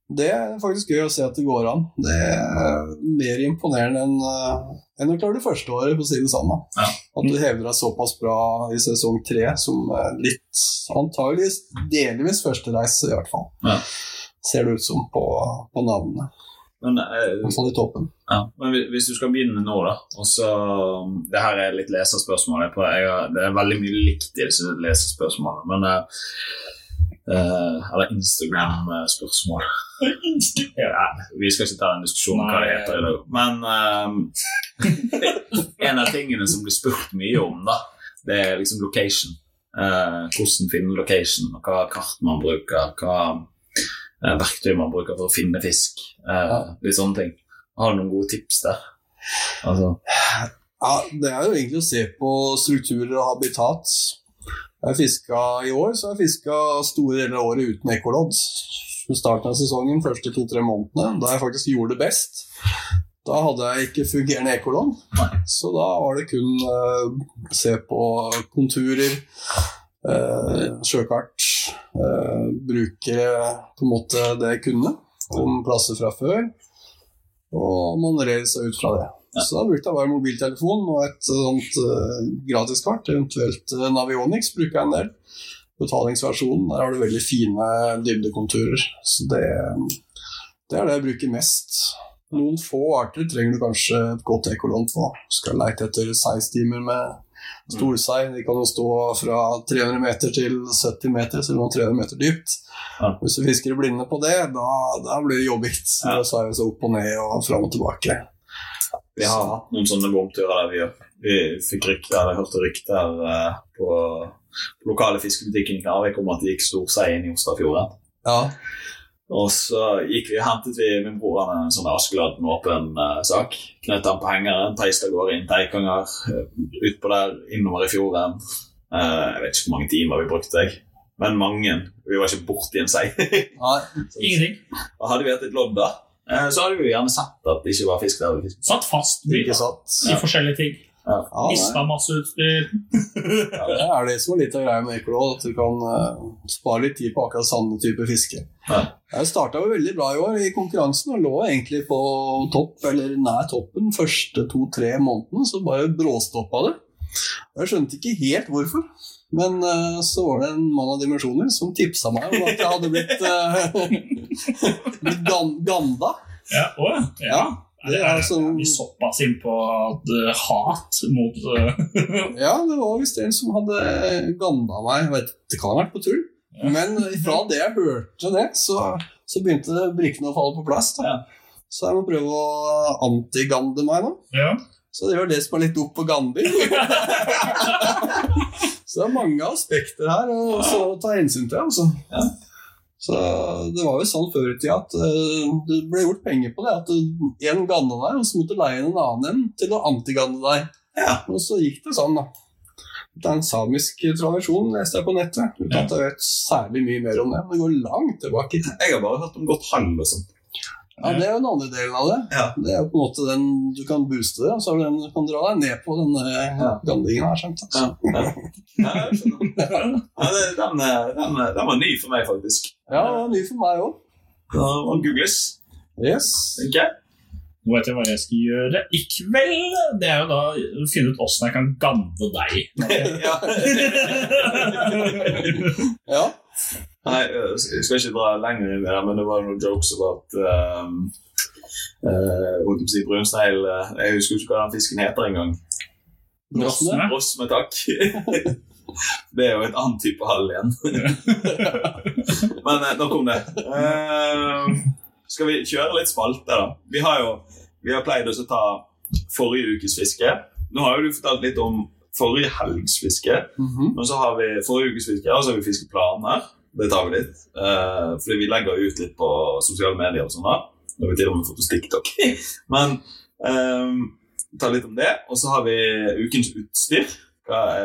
Det er faktisk gøy å se at det går an. Det er mer imponerende enn eh, enn å klare det første året, for å si det sånn. Ja. At du hever deg såpass bra i sesong tre som litt antageligvis delvis første reise, i hvert fall. Ja. Ser det ut som på, på navnene. Men, eh, hvert i toppen. ja. Men hvis- du skal begynne nå, da og så, Det her er litt leserspørsmål. Jeg, jeg, det er veldig mye likt i disse leserspørsmålene. Men eh, eh, Eller Instagram-spørsmål. Ja, vi skal ikke ta en diskusjon om hva det heter i dag. Men um, en av tingene som blir spurt mye om, da, det er liksom location. Uh, hvordan finne location, og hva kart man bruker, hva uh, verktøy man bruker for å finne fisk. Uh. Litt sånne ting. Har du noen gode tips der? Altså, Ja, Det er jo egentlig å se på strukturer og habitat. Jeg fiska i år, så jeg fiska store deler av året uten ekkolodd. Starten av sesongen, første to-tre månedene, da jeg faktisk gjorde det best. Da hadde jeg ikke fungerende ekkolodd, så da var det kun uh, se på konturer, uh, sjøkart, uh, bruke på en måte det jeg kunne om plasser fra før, og manøvrere seg ut fra det. Så da brukte jeg bare mobiltelefon og et sånt uh, gratiskart, eventuelt uh, Navionics bruker jeg en del. Betalingsversjonen, der har du veldig fine dybdekonturer. Så det, det er det jeg bruker mest. Noen få arter trenger du kanskje et godt ekkolodd på. Skal leite etter seistimer med storsei. De kan jo stå fra 300 meter til 70 meter, så noen 300 meter dypt. Ja. Hvis du fisker i blinde på det, da, da blir det jobbigt. Ja. Da seiler så opp og ned og fram og tilbake. Vi har hatt noen sånne bomturer der vi, vi fikk rykter, eller hørte rykter uh, på, på lokale fiskebutikken i Knarvik om at det gikk stor sei inn i Ostafjorden. Ja. Og så gikk vi, hentet vi min bror en sånn Askeladden med åpen uh, sak. Knøt han på hengeren, teiste av gårde inn Teikanger, uh, utpå der, innover i fjorden. Uh, jeg vet ikke hvor mange timer vi brukte, jeg. men mange. Vi var ikke borti en sei. Ingenting. Hadde vi hatt et lodd da, eh, så hadde vi jo gjerne sett at det ikke var fisk der. Fisk. Satt fast mye ja. i forskjellige ting. Ja. Mista masse utstyr. Ja, det er det som er litt av greia med Ekolo, at du kan uh, spare litt tid på akkurat samme type fiske. Ja. Jeg starta veldig bra i år i konkurransen og lå egentlig på topp, eller nær toppen, første to-tre månedene, så bare bråstoppa det. Jeg skjønte ikke helt hvorfor, men uh, så var det en mann av dimensjoner som tipsa meg om at jeg hadde blitt, uh, blitt ganda. Ja, å, ja. Ja, det er Er sånn- vi såpass inn på at, eh, hat mot Ja, det var visst en som hadde ganda meg. Vet, det kan ha vært på tull. Ja. Men fra det jeg hørte det, så, så begynte brikkene å falle på plass. Ja. Så jeg må prøve å antigande meg nå. Ja. Så det var det som er litt opp på ganding. så det er mange aspekter her å ta hensyn til. Altså. Ja. Så det var jo sånn før i tida at eh, det ble gjort penger på det. At én ganna deg, og så måtte du leie inn en annen en til å antiganne deg. Ja. Og så gikk det sånn, da. Det er en samisk tradisjon, leste jeg på nettet. Uten at jeg vet særlig mye mer om det. Men det går langt tilbake. Jeg har bare hørt om godt hall og sånn. Ja, Det er jo den andre delen av det. Ja. Det er jo på en måte den du kan booste det, og så er det den du kan dra deg ned på denne Ja. gandingen her. skjønt altså. Ja, ja. Ja, det, den, eh, den, eh, den var ny for meg, faktisk. Ja, den var ny for meg òg. Og må googles, Yes. Okay. Nå vet jeg hva jeg skal gjøre i kveld. Det er jo da å finne ut åssen jeg kan gande deg. Ja. Ja. Nei, jeg skal ikke dra lenger inn i det, men det var noen jokes om at um, uh, si brunsnegl eh, Jeg husker ikke hva den fisken heter engang. Rosme? Rosme, takk. Det er jo et annet type hall igjen. Men eh, nok om det. Uh, skal vi kjøre litt spalte, da? Vi har jo vi har pleid å ta forrige ukes fiske. Nå har jo du fortalt litt om forrige helgs fiske. Mhm. Men så har vi forrige ukes fiske, og så har vi fiskeplaner. Det tar vi litt. Uh, fordi vi legger ut litt på sosiale medier og sånn. da. Nå har vi til og med fått oss TikTok. Men um, ta litt om det. Og så har vi ukens utstyr.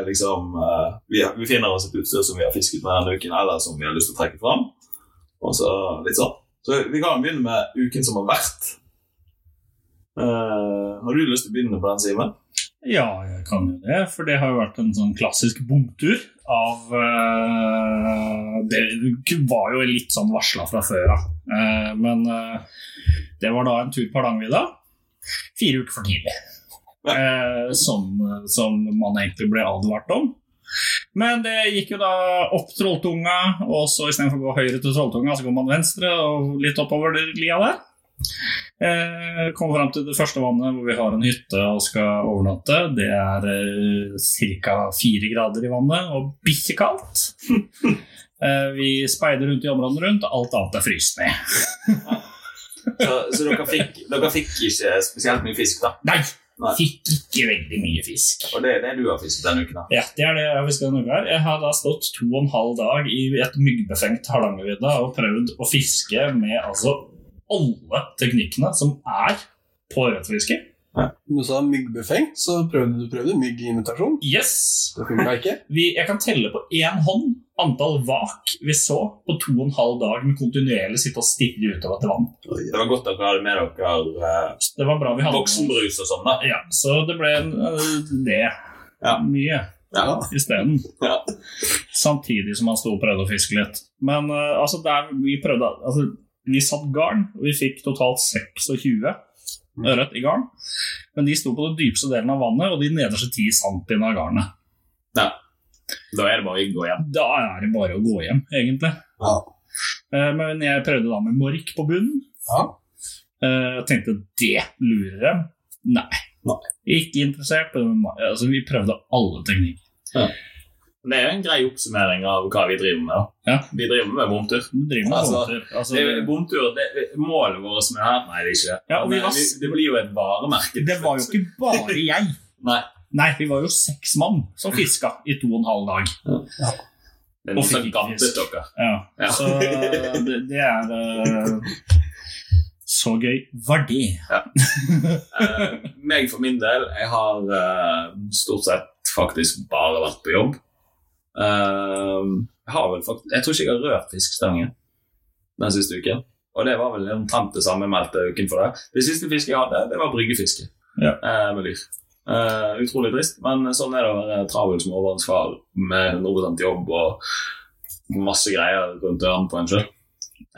Liksom uh, vi, vi finner oss et utstyr som vi har fisket med denne uken, eller som vi har lyst til å trekke fram. Og så litt sånn. Så vi kan begynne med uken som har vært. Uh, har du lyst til å begynne på den, Simen? Ja, jeg kan jo det, for det har jo vært en sånn klassisk bomtur av uh, Det var jo litt sånn varsla fra før av. Uh, men uh, det var da en tur på Hardangervidda. Fire uker for tidlig. som, som man egentlig ble advart om. Men det gikk jo da opp Trolltunga, og så istedenfor å gå høyre til Trolltunga, så går man venstre og litt oppover lia der. Eh, Kommer fram til det første vannet hvor vi har en hytte og skal overnatte. Det er eh, ca. fire grader i vannet og bikkjekaldt. Eh, vi speider rundt i områdene rundt, og alt annet er fryst ned. Så, så dere, fikk, dere fikk ikke spesielt mye fisk, da? Nei, Nei. fikk ikke veldig mye fisk. Og det er det du har fisket denne uken? da? Ja, det er det jeg har fisket denne uka. her. Jeg har da stått to og en halv dag i et myggbefengt Hardangervidda og prøvd å fiske med altså alle teknikkene som er på ørretfiske. Du sa myggbefengt, så prøvde du prøvde mygginvitasjon. Yes! Det funka ikke. Vi, jeg kan telle på én hånd antall vak vi så på to og en halv dag med kontinuerlig sitte og stirre utover til vann. Det var godt dere hadde med dere uh, Det var bra vi hadde voksenbrus og sånn, da. Ja, så det ble en, uh, det. Ja. Mye Ja. isteden. Ja. Samtidig som han sto og prøvde å fiske litt. Men uh, altså, der vi prøvde altså, Vi satt garn, og vi fikk totalt 26 ørret i garn. Men de sto på den dypeste delen av vannet, og de nederste 10 centimeterne av garnet. Ja. Da er det bare å gå hjem. Da er det bare å gå hjem, egentlig. Ja. Eh, Men jeg prøvde da med mork på bunnen. Ja. Eh, Jeg tenkte det lurer dem. Nei. Nei. Ikke interessert. Altså, vi prøvde alle teknikker. Det er jo en grei oppsummering av hva vi driver med. da. Ja. Vi driver med bomtur. Vi driver med Altså, bomtur. Altså, Det er bomtur, det, målet vårt med det her Nei, det er ikke. Ja, og vi var- eh, det blir jo et varemerke. det var jo ikke bare jeg. Nei, Nei, vi var jo seks mann som fiska i to og en halv dag. det er noe som gabbet dere. Ja. Ja. Så det, det er uh... Så gøy var det. Eh, meg for min del, jeg har eh, stort sett faktisk bare vært på jobb. Eh, jeg har vel faktisk Jeg tror ikke jeg har rørt fiskestangen den siste uken. Og det var vel omtrent det samme meldte uken for det. Det siste fisket jeg hadde, det var bryggefiske Ja. eh, med lyr. Eh, utrolig trist, men sånn er det å være travel småbarnsfar med 100 jobb og masse greier rundt ørene på en sjøl.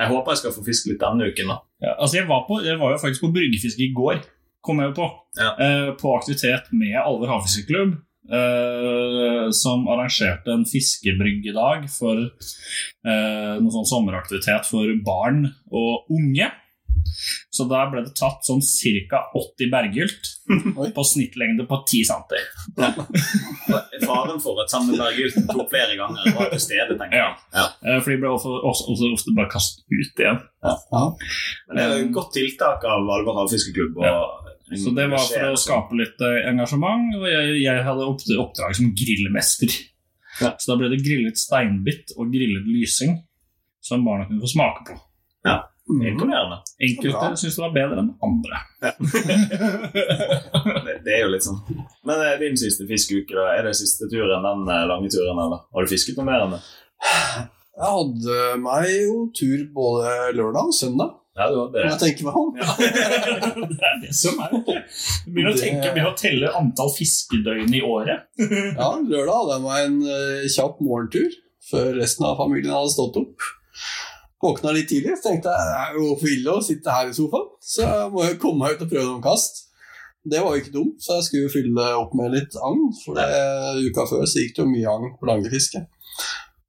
Jeg håper jeg skal få fiske litt denne uken, da. Ja, altså jeg var, på, jeg var jo faktisk på bryggefiske i går, kom jeg jo på. Ja. Eh, på aktivitet med Alver havfiskeklubb. Eh, som arrangerte en fiskebryggedag for eh, noen sånn sommeraktivitet for barn og unge. Så der ble det tatt sånn ca. 80 berggylt på snittlengde på 10 cm. Faren for at samme berguten tok flere ganger var til stede, tenker jeg. Ja. ja. for de ble også, også, også ofte bare kastet ut igjen. Men det er et godt tiltak av Alver havfiskeklubb. og Så det var for å skape litt eh, engasjement, og jeg, jeg hadde opp, oppdrag som grillmester. Ja. Så da ble det grillet steinbitt og grillet lysing som barna kunne få smake på. Imponerende. Enkelte syns det var bedre enn andre. Det, det er jo litt sånn. Men eh, din siste fiskeuke, da? Er det siste turen, den eh, lange turen, eller? Har du fisket noe mer enn det? Jeg hadde meg jo tur både lørdag og søndag. Ja, du var det. jeg tenker meg om. det er det som er Du Begynner å tenke, begynner å telle antall fiskedøgn i året. Ja, lørdag hadde jeg meg en eh, kjapp morgentur før resten av familien hadde stått opp. Våkna litt tidlig, så tenkte jeg det er jo for ille å sitte her i sofaen, så jeg må jo komme meg ut og prøve noen kast. Det var jo ikke dumt, så jeg skulle fylle opp med litt agn, for det, uka før så gikk det jo mye agn på langefiske.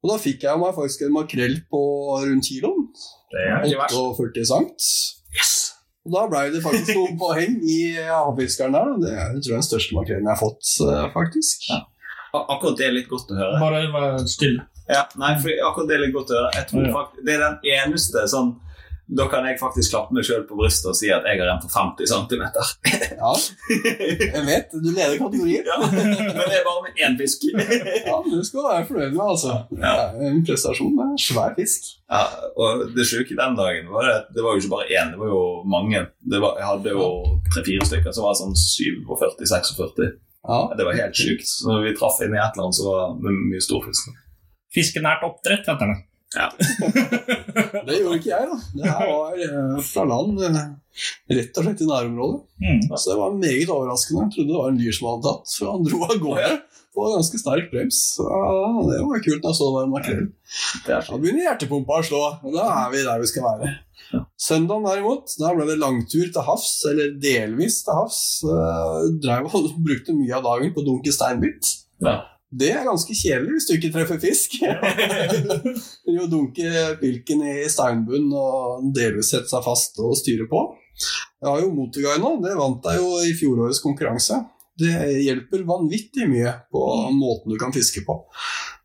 Og da fikk jeg meg faktisk en makrell på rundt kiloen, Det er ikke verst. 48 sankt. Og da ble det faktisk noen poeng i havfiskeren der, det er, jeg tror jeg den største makrellen jeg har fått, eh, faktisk. Ja. Akkurat det er litt godt å høre. Bare vær stille. Ja, nei, for akkurat det er litt godt å høre. Jeg tror Ja. faktisk, Det er den eneste sånn Da kan jeg faktisk klappe meg sjøl på brystet og si at jeg har en på 50 cm. Ja, jeg vet. Du leder kategorien. Ja, men det er bare med én fisk. Ja, du skal være fornøyd med, altså. Det er en prestasjon. Er svær fisk. Ja, og det sjuke den dagen var det, det var jo ikke bare én, det var jo mange. Det var, jeg hadde jo tre-fire stykker som var sånn 47-46. Ja, Det var helt sjukt. Så når vi traff inn i et eller annet, så var det mye storfisk. Fiskenært oppdrett heter det. Ja. Det gjorde ikke jeg, da. Det her var eh, fra land, eh, rett og slett i nærområdet. Mm. Så det var meget overraskende. Jeg trodde det var en dyr som hadde tatt, for han dro av gårde på en ganske sterk brems. Så det var kult når jeg så det var makrell. Er Da begynner hjertepumpa å slå, og da er vi der vi skal være. Søndagen derimot, da ble det langtur til havs, eller delvis til havs. Eh, Drev og brukte mye av dagen på å dunke steinbit. Ja. Det er ganske kjedelig hvis du ikke treffer fisk. jo dunke pilken i steinbunnen og delvis sette seg fast og styre på. Jeg har jo motorguide nå, det vant jeg jo i fjorårets konkurranse. Det hjelper vanvittig mye på måten du kan fiske på.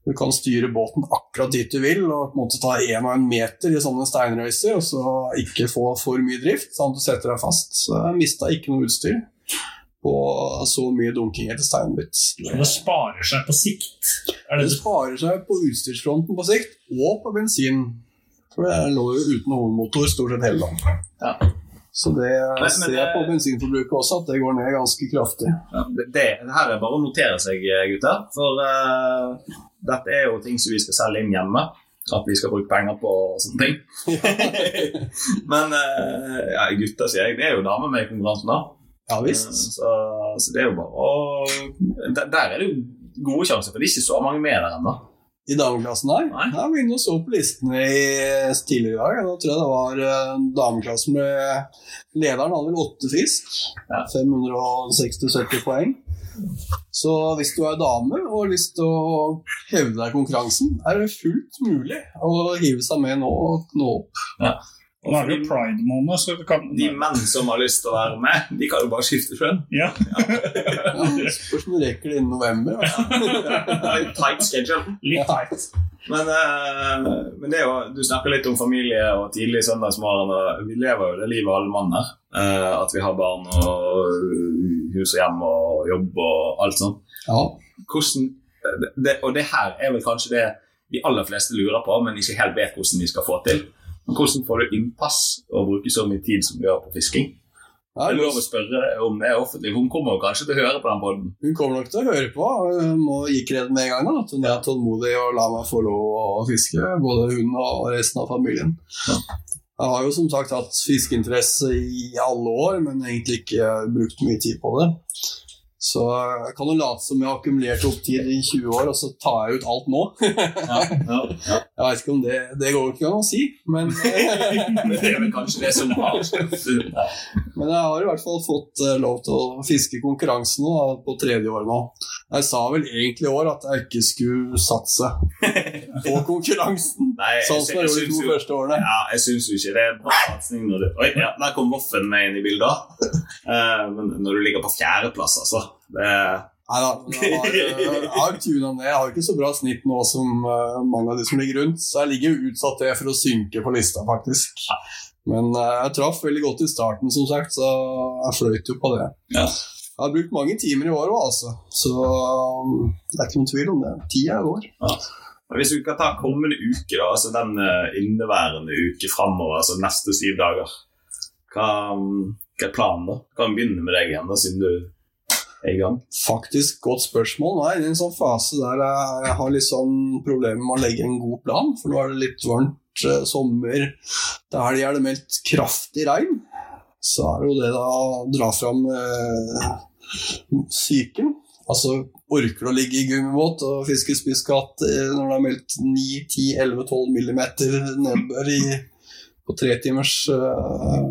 Du kan styre båten akkurat dit du vil, og på en måte ta en og en meter i sånne steinrøyser, og så ikke få for mye drift, sånn at du setter deg fast. Så jeg mista ikke noe utstyr på så mye dunking etter steinbit. Så det sparer seg på sikt. Er det Det sparer seg på utstyrsfronten på sikt, og på bensin. For det lå jo uten hovedmotor stort sett hele dagen. Ja. Så det men ser jeg det- på bensinforbruket også, at det går ned ganske kraftig. Ja, det, det her er bare å notere seg, gutter. For uh, dette er jo ting som vi skal selge inn hjemme. At vi skal bruke penger på og sånne ting. Men uh, ja, gutter, sier jeg. Det er jo damer med i konkurransen, da. Ja visst. Så, så det er jo bare å der, der er det jo gode sjanser, for det er ikke så mange med der ennå. I dameklassen her? Nei. Jeg inne og så på listene i, tidligere i dag. Da tror jeg det var eh, dameklassen med Lederen hadde vel åtte fisk. Ja. 560-70 poeng. Så hvis du er dame og har lyst til å hevde deg i konkurransen, er det fullt mulig å hive seg med nå og nå opp. Nå er det jo pride-måned, så kan De menn som har lyst til å være med, de kan jo bare skifte kjønn. Ja. Ja, spørs om du rekker det innen november. Litt Tight schedule. Litt tight. Men, eh, men det er jo, du snakker litt om familie og tidlig søndagsmorgen. og Vi lever jo det livet alle mann her. Eh, at vi har barn og hus og hjem og jobb og alt sånt. Ja. Hvordan, det, og det her er vel kanskje det de aller fleste lurer på, men ikke helt vet hvordan de skal få til. Hvordan får du innpass og bruke så mye tid som du gjør på fisking? Ja, Det er lov å spørre om det er offentlig. Hun kommer kanskje til å høre på den podden. Hun kommer nok til å høre på. Hun må gi kred med en gang. da, At hun er tålmodig og lar meg få lov å fiske. Både hun og resten av familien. Ja. Jeg har jo som sagt hatt fiskeinteresse i alle år, men egentlig ikke brukt mye tid på det. Så jeg kan jo late som jeg har akkumulert opp tid i 20 år, og så tar jeg ut alt nå. Ja, ja, ja. Jeg vet ikke om det Det går ikke an å si, men det er vel kanskje det som har Men jeg har i hvert fall fått eh, lov til å fiske konkurransen nå, på tredje år nå. Jeg sa vel egentlig i år at jeg ikke skulle satse på konkurransen. Nei, Sånn som jeg gjorde de to jo- første årene. Ja, jeg syns jo ikke det er bra satsing når du Oi, ja, der kom Voffen med inn i bildet. Uh, men når du ligger på fjerdeplass, altså det, Nei da, jeg har, eh, tuna ned. Jeg har ikke så bra snitt nå som eh, mange av de som ligger rundt, så jeg ligger utsatt det for å synke på lista, faktisk. Men eh, jeg traff veldig godt i starten, som sagt, så jeg fløyt jo på det. Ja. Jeg har brukt mange timer i år òg, altså. Så det er ikke noen tvil om det. Tida går. Men Hvis vi kan ta kommende uke, da, altså den inneværende uke framover, altså neste syv dager Hva, hva er planen, da? Kan vi begynne med deg igjen, da, siden du er i gang? Faktisk godt spørsmål. Nå er jeg i en sånn fase der jeg, jeg har litt sånn problemer med å legge en god plan, for nå er det litt varmt eh, sommer. Til helg er det meldt kraftig regn. Så er det jo det da å dra fram eh, psyken. Altså, orker du å ligge i gummibåt og fiske spisskatt eh, når det er meldt 9-10-11-12 millimeter nedbør i, på tre timers eh,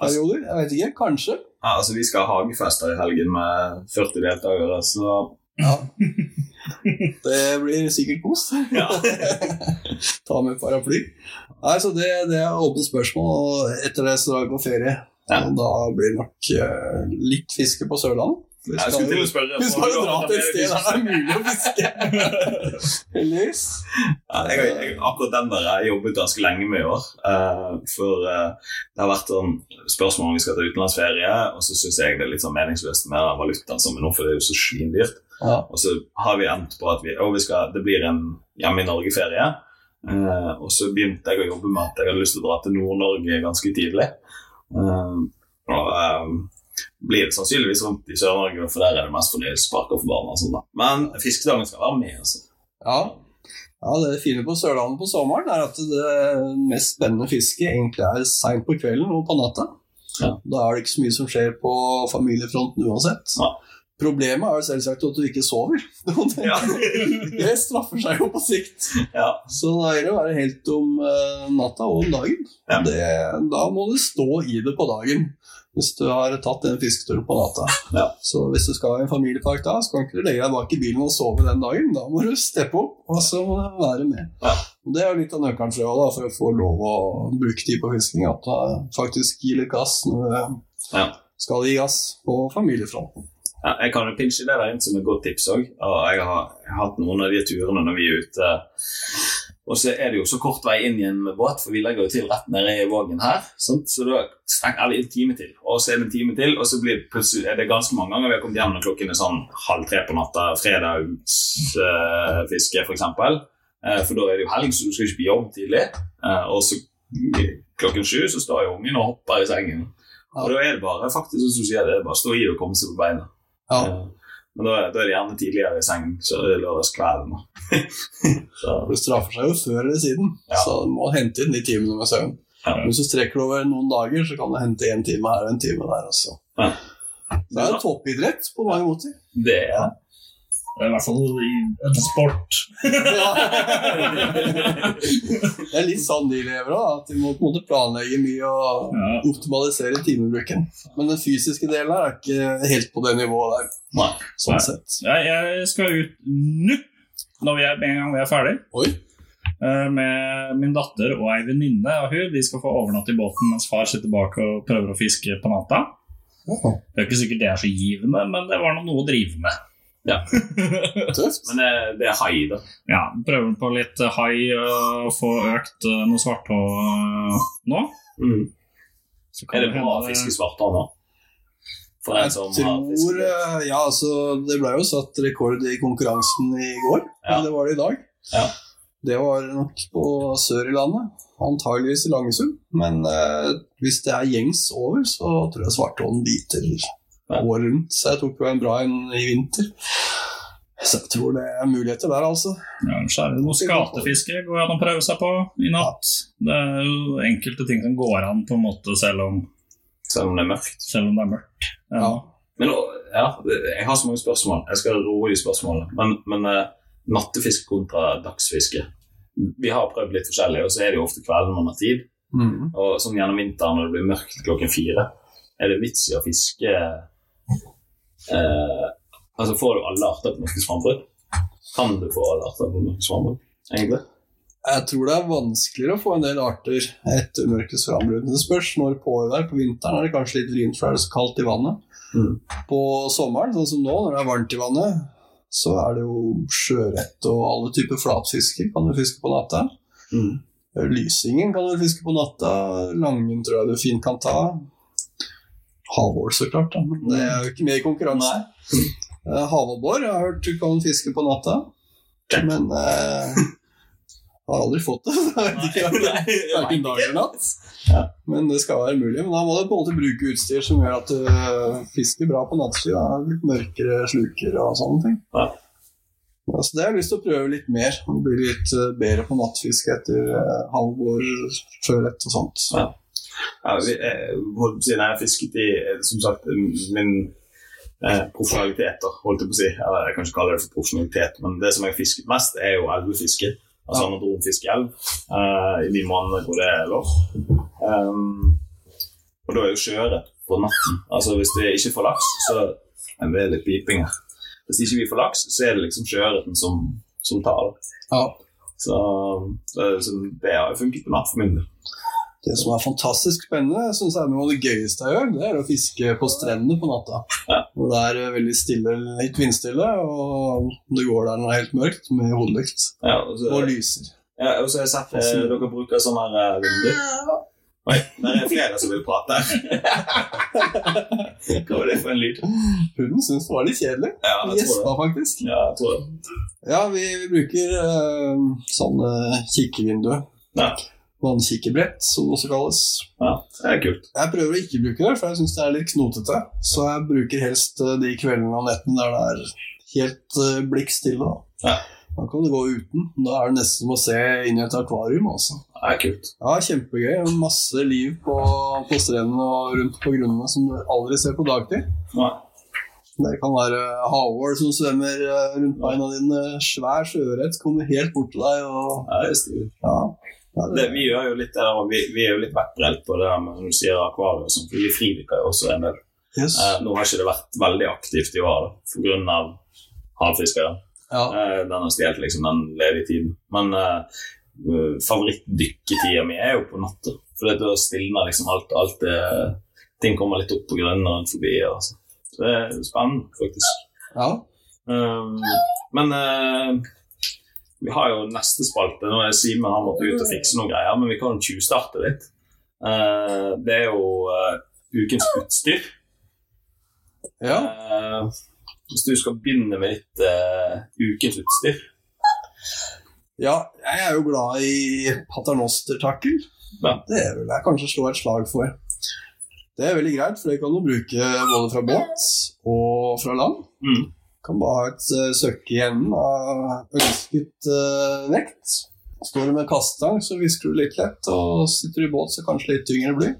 perioder? Jeg vet ikke. Kanskje. Ja, altså Vi skal ha hagefester i helgen med 40 deltakere, så Ja. Det blir sikkert kos. ja. Ta med paraply. Nei, så det, det er åpent spørsmål, og etter det så drar vi på ferie. Ja. Og da blir det nok eh, litt fiske på Sørlandet. Vi Jeg skal, skulle til å spørre vi skal jo du dra til et sted der det er mulig å fiske. Heldigvis. Ja, jeg, har- jeg, akkurat den der har jeg jobbet ganske lenge med i år. Uh, for uh, det har vært sånn spørsmål om vi skal ta utenlandsferie, og så syns jeg det er litt sånn meningsløst med den valutaen som er nå, for det er jo så svindyrt. Ja. Og så har vi endt på at vi, og vi skal, det blir en hjemme i Norge-ferie. Uh, og så begynte jeg å jobbe med at jeg hadde lyst til å dra til Nord-Norge ganske tidlig. Uh, og blir det sannsynligvis rundt i Sør-Norge, for der er det mest fornøyelsesparker for barna. og sånt da. Men fiskedagen skal være med. altså. ja. Ja, Det fine på Sørlandet på sommeren er at det mest spennende fisket egentlig er seint på kvelden og på natta. Ja. Da er det ikke så mye som skjer på familiefronten uansett. Ja. Problemet er jo selvsagt at du ikke sover. Det, Ja. det straffer seg jo på sikt. ja. Så da gjelder det å være helt om eh, natta og om dagen. Ja. Det, da må du stå i det på dagen hvis du har tatt en fisketur på natta. Ja. Så hvis du skal i en familiepark da, så kan ikke du legge deg bak i bilen og sove den dagen. Da må du steppe opp, og så må du være med. Ja. Det er jo litt av nøkkelen tror jeg, da, for å få lov å bruke tid på fisking. At du faktisk gir litt gass når du Ja. skal gi gass på familiefronten. Ja, jeg kan jo pinche det inn som et godt tips òg. Jeg har jeg har hatt noen av de turene når vi er ute. Og så er det jo så kort vei inn igjen med båt, for vi legger jo til rett nede i Vågen her. Sant? Så da strekker det en time til, og så er det en time til, og så blir det plutselig er det ganske mange ganger vi har kommet hjem når klokken er sånn halv tre på natta, fredagsfiske uh, f.eks. Uh, for da er det jo helg, så du skal ikke på jobb tidlig. Eh, og så klokken sju så står jo ungen og hopper i sengen. Og da er det bare faktisk som du sier, det er bare å stå i og komme seg på beina. Ja. Eh, Men da, da er det gjerne tidligere i seng, så er det lørdagskvelden. da. så, For Det straffer seg jo før eller siden, Ja. så du må hente inn de timene med søvn. Ja. Hvis du strekker det over noen dager, så kan du hente en time her og en time der. Også. Ja. Det er en toppidrett på mange måter. det er Det er i hvert fall i en sport. det er litt sånn de lever òg, at de må på en måte planlegge mye og Ja. optimalisere timebruken. Men den fysiske delen her er ikke helt på det nivået der, Nei. sånn Nei. sett. Jeg, jeg skal ut nå, når vi er, en gang vi er ferdig. Oi. Eh, Med min datter og ei venninne av hun. De skal få overnatte i båten mens far sitter bak og prøver å fiske på natta. Det er ikke sikkert det er så givende, men det var noe å drive med. Tøft. Men det, det er hai, da. Ja, Prøver på litt hai og få økt eh, noe svarthå eh, nå. Så kan Er det bra å fiske svarthå nå? Jeg tror eh, Ja, altså, det ble jo satt rekord i konkurransen i går. Ja. Men det var det i dag. Ja. Det var nok på sør i landet. Antageligvis i Langesund. Men eh, hvis det er gjengs over, så tror jeg svarthånden biter Ja. Året rundt. Så jeg tok jo en bra en i vinter. Så jeg tror det er muligheter der, altså. Ja, så er det noe skatefiske går an å prøve seg på i natt. Det er jo enkelte ting som går an på en måte selv om, Selv om det er mørkt. selv om det er mørkt. Ja. Men ja, jeg har så mange spørsmål. Jeg skal roe de spørsmålene. Men, men uh, nattefiske kontra dagsfiske. Vi har prøvd litt forskjellig, og så er det jo ofte kvelden man har tid. Mm. Og sånn gjennom vinteren når det blir mørkt klokken fire, er det vits i å fiske eh, Altså, får du alle arter på svamper? Kan du få alle arter på svamper, egentlig? Jeg tror det er vanskeligere å få en del arter etter mørkets frambrudd. Det spørs når på det er. På vinteren er det kanskje litt vrient, for det er så kaldt i vannet. Mm. På sommeren, sånn som nå, når det er varmt i vannet, så er det jo sjøørret og alle typer flatfisker kan du fiske på natta. Mm. Lysingen kan du fiske på natta. Langen tror jeg du fint kan ta. Havål, så klart, da. men det er jo ikke med i konkurransen. Eh, Havabbor jeg hørt du kan fiske på natta, men eh, har aldri fått det. Verken er dag eller natt. Men det skal være mulig. Men da må du på en måte bruke utstyr som gjør at du eh, fisker bra på nattstid. da. Litt mørkere sluker og sånne ting. Ja. Ja, så det har jeg lyst til å prøve litt mer. Bli litt eh, bedre på nattfiske etter uh, halvår, sjølett og sånt. Ja. Ja, vi, eh, holdt på å si, når jeg fisket i eh, som sagt, min eh, profesjonaliteter, holdt jeg på å si. Eller, jeg kan ikke kalle det for profesjonalitet, men det som jeg har fisket mest, er jo elvefiske. Altså Ja. anadromfiske i elv eh, i de månedene hvor det er lov. Um, og da er jo sjøørret på natten. Altså Hvis det ikke får laks, så er det litt piping her. Hvis ikke vi får laks, så er det liksom sjøørreten som, som tar det. Ja. Så, så, så det har jo funket på natt for min del. Det som er fantastisk spennende, jeg synes er noe av det gøyeste jeg gjør, det er å fiske på strendene på natta. Ja. Hvor det er eh, veldig stille, litt vindstille, og du går der når det er helt mørkt med hodelykt Ja, og så, og lyser. Ja, og så har jeg sett eh, dere bruker sånn her vinduer. vindu. Oi, det er flere som vil prate. Hva var det for en lyd? Hunden syns det var litt kjedelig. Ja, jeg tror Gjespa, det. faktisk. Ja, jeg tror det. Ja, vi, vi bruker uh, sånne kikkevinduer. Ja. Vannkikkebrett, som det også kalles. Ja, det er kult. Jeg prøver å ikke bruke det, for jeg syns det er litt knotete. Så jeg bruker helst eh, de kveldene og nettene der det er helt blikkstille. da. Ja. Da kan du gå uten. Da er det nesten som å se inn i et akvarium. Også. Det er kult. Ja, Kjempegøy. Masse liv på, på strendene og rundt på grunnene som du aldri ser på dagtid. Nei. Det kan være havål som svømmer eh, rundt beina dine. Svær sjøørret kommer helt bort til deg. og Ja. Ja, Det, vi, gjør jo litt, det der, vi, vi er jo litt vettbrent på det der med når du sier akvarium, og sånn, for vi fridykker jo også en del. yes. Eh, nå har ikke det vært veldig aktivt i år pga. havfiskere. ja. Eh, den har stjålet liksom den ledige tiden. Men eh, favorittdykketida mi er jo på natta. For da stilner liksom alt. alt det, ting kommer litt opp på grønne rundt forbi. Altså. så. det er spennende, faktisk. ja. Um, men eh, vi har jo neste spalte. Nå er Simen han måtte ut og fikse noen greier, men vi kan tjuvstarte litt. Uh, det er jo uh, ukens utstyr. ja. Uh, hvis du skal begynne med litt ukens utstyr. Ja, jeg er jo glad i paternostertakkel. Ja. Det vil jeg kanskje slå et slag for. Det er veldig greit, for det kan du bruke både fra båt og fra land. Mm. Kan bare et uh, søkke i enden av ønsket eh, vekt. Står du med kasteren, så visker du litt lett, og sitter du i båt, så kanskje litt tyngre bly.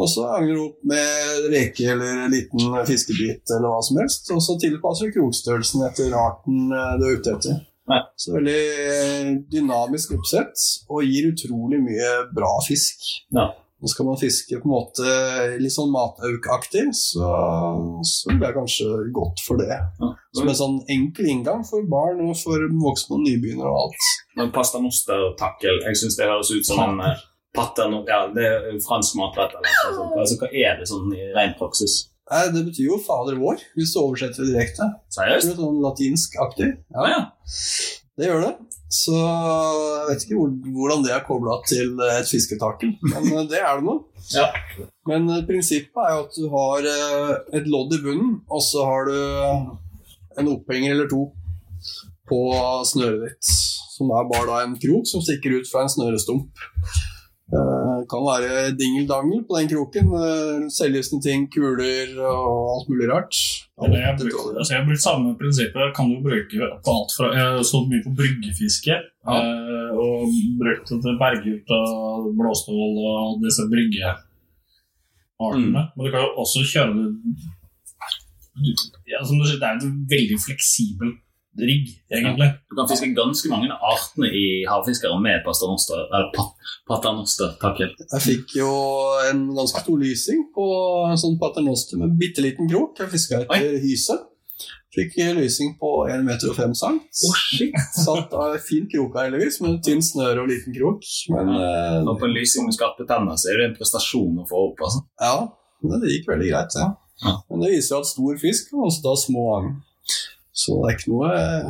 Og så angrer du opp med reke eller en liten fiskebit eller hva som helst, og så tilpasser du krokstørrelsen etter arten eh, du er ute etter. Ja. Så veldig eh, dynamisk oppsett, og gir utrolig mye bra fisk. Ja. Og skal man fiske på en måte litt sånn mataukaktig, så, så det jeg kanskje gått for det. Ja. Som en sånn enkel inngang for barn og for voksne og nybegynnere og alt. Men pasta noster-takkel, jeg syns det høres ut som en eh, paterno... Ja, det er fransk matrett. Altså, hva er det sånn i ren praksis? Nei, det betyr jo Fader vår, hvis du oversetter det direkte. Det Seriøst? er sånn latinsk-aktig. Ja, ja. Det gjør det. Så jeg vet ikke hvordan det er kobla til et fisketakel, men eh, det er det nå. Ja. Men eh, prinsippet er jo at du har eh, et lodd i bunnen, og så har du en opphenger eller to på snøret ditt. Som er bare da en krok som stikker ut fra en snørestump. Det kan være dingel-dangel på den kroken. eh, Selvlysende ting, kuler og alt mulig rart. Ja, jeg, er, brukt- altså jeg har brukt samme prinsippet. Kan du bruke på alt fra Jeg så mye på bryggefiske. Ja. eh, og brukt det til berghjort og blåstål og disse bryggeartene. Mm. Men du kan jo også kjøre det ja, som du sier, Det er en veldig fleksibel rigg, egentlig. Du kan fiske ganske mange av artene i havfiskere med paternoster, eller pa, paternoster-takkel. Jeg fikk jo en ganske stor lysing på en sånn paternoster med bitte liten krok. Jeg fiska etter hyse. Fikk lysing på 1,5 meter og sang. Oh, shit! Satt av fin kroka heldigvis, med tynn snøre og liten krok. Men ja, Og på en lysing med skarpe tenner så er det en prestasjon å få opp. altså. ja, men det gikk veldig greit, ja. Ja. Men det viser jo at stor fisk kan også ta små agn. Så det er ikke noe eh,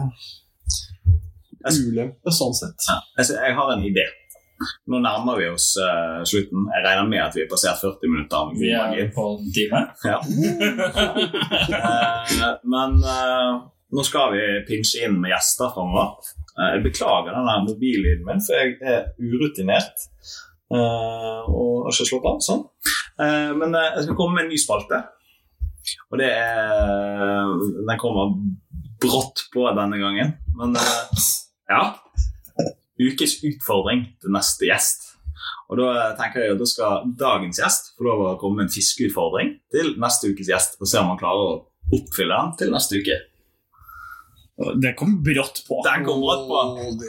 ulempe sånn sett. Ja. Altså, jeg har en idé. Nå nærmer vi oss uh, slutten. Jeg regner med at vi har passert 40 minutter. av Vi er på en time. Ja. uh, men uh, nå skal vi pinche inn med gjester framover. Jeg beklager den der mobillyden min, for jeg er urutinert. eh, og har ikke slått av. Sånn. Eh, men jeg skal komme med en ny spalte. Og det er Den kommer brått på denne gangen. Men eh, ja. Ukes utfordring til neste gjest. Og da tenker jeg at da skal dagens gjest få lov å komme med en fiskeutfordring til neste ukes gjest, og se om han klarer å oppfylle den til neste uke. Det kom brått på. Den kom brått på.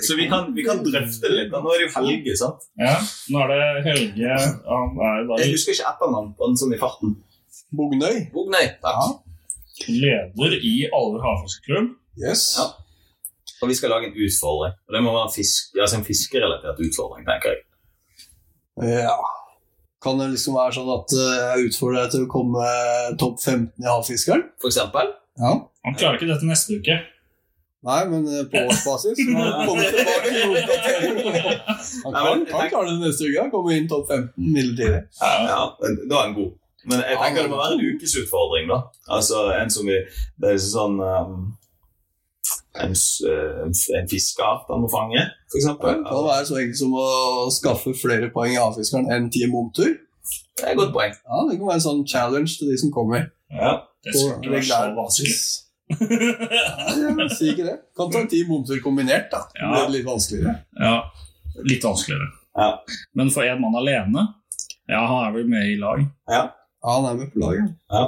Så vi kan, vi kan drøfte litt. da. Nå er det jo Helge, sant? Ja, nå er det Helge Han er jo da Jeg husker ikke etternavnet på den sånn i farten. Bognøy. Bognøy. Takk. Leder i Alver havfiskeklubb. Yes. Ja. Og vi skal lage en utfordring. Og det må være fisk, altså en fiskerelatert utfordring, tenker jeg. Ja. Kan det liksom være sånn at eh, jeg utfordrer deg til å komme topp 15 i Havfiskeren? For eksempel. Ja. Han klarer ikke dette neste uke. Nei, men eh, på årsbasis. han kommer tilbake i oppdatering. Han kan, kan klare det neste uke. Han kommer inn topp 15 midlertidig. Ja, da er en god. Men jeg tenker det må være en ukesutfordring, da. Altså en som vi Det er sånn um, en, eh, en fiskeart han må fange, for Det eksempel. kan være så enkelt som å skaffe flere poeng i avfiskeren enn ti momtur. Det er et godt poeng. Ja, det kan være en sånn challenge til de som kommer. Ja. Det skal ikke være så vanskelig. ja, Jeg sier ikke det. Kan ta ti momtur kombinert, da. Det er blir litt vanskeligere. Ja, litt vanskeligere. Ja. Men for en mann alene Ja, han er vel med i lag. ja. Ja, han er med på laget. ja.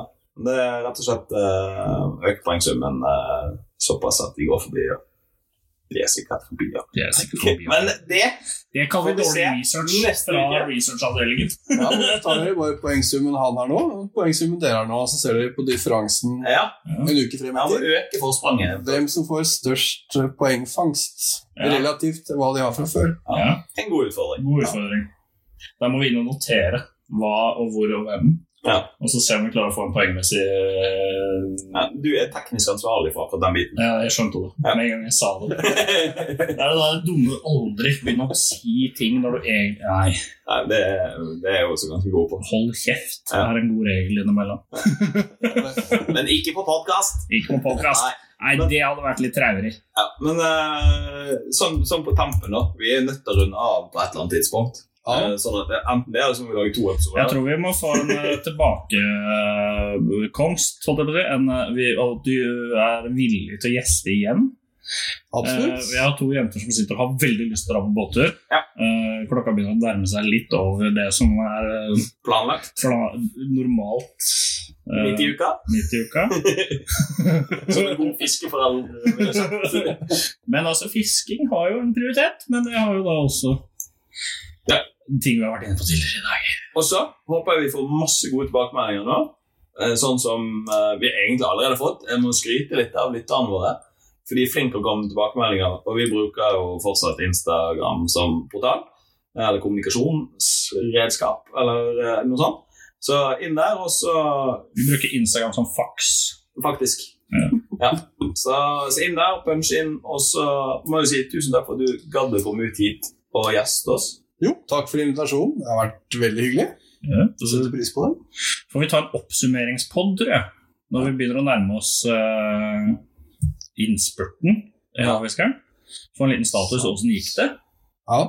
Det er rett og slett uh, økt poengsummen eh, såpass at de går forbi. Ja. De er sikkert forbi, ja. Det er sikkert forbi. Men det Det kan vi dårlig se research neste uke. researchavdelingen. Ja, Da tar vi bare poengsummen han har nå, og poengsummen dere har nå, så ser dere på differansen Ja, en uke frem i tid. forspranget. Hvem som får størst poengfangst Ja. relativt til hva de har fra før. Ja. En god utfordring. God utfordring. Da må vi inn og notere hva og hvor og hvem. Ja. Og så ser vi om vi klarer å få en poengmessig eh, Ja, du er teknisk ansvarlig for akkurat den biten. Ja, jeg skjønte det Ja. med en gang jeg sa det. Det er det der dumme aldri begynne å si ting når du egentlig Nei, Nei, det, det er jeg også ganske god på. hold kjeft. Ja. er en god regel innimellom. Men ikke på podkast. Ikke på podcast. Nei. Nei, det hadde vært litt traurig. Ja, men uh, sånn, sånn på tampen, da. Vi er nødt til å runde av på et eller annet tidspunkt. Ja. Eh, sånn at Enten det, eller så må vi lage to episoder. Jeg tror vi må få en eh, tilbakekomst. En, eh, vi, og du er villig til å gjeste igjen. Eh, Absolutt. vi har to jenter som sitter og har veldig lyst til å dra på båttur. Ja. Eh, klokka begynner å nærme seg litt over det som er eh, Planlagt. normalt eh, Midt i uka. midt i uka. Som en god fiskeforelder. Men altså, fisking har jo en prioritet, men det har jo da også Ja. Ting vi har vært inne på tidligere i dag. Og så håper jeg vi får masse gode tilbakemeldinger nå. Eh, Sånn som eh, vi egentlig allerede har fått. Jeg må skryte litt av lytterne våre. For de er flinke til å komme med tilbakemeldinger. Og vi bruker jo fortsatt Instagram som portal. Eller kommunikasjonsredskap, eller eh, noe sånt. Så inn der, og så Vi bruker Instagram som faks. Faktisk. Ja. Ja. Så, så inn der, punch inn, og så må jeg si tusen takk for at du gadd å komme ut hit og gjeste oss. Jo, takk for invitasjonen. Det har vært veldig hyggelig. Ja. Setter pris på det. Får vi ta en oppsummeringspod, tror jeg. Når vi begynner å nærme oss uh, innspurten i Ja. Havfiskeren. Få en liten status. Åssen gikk det? Ja.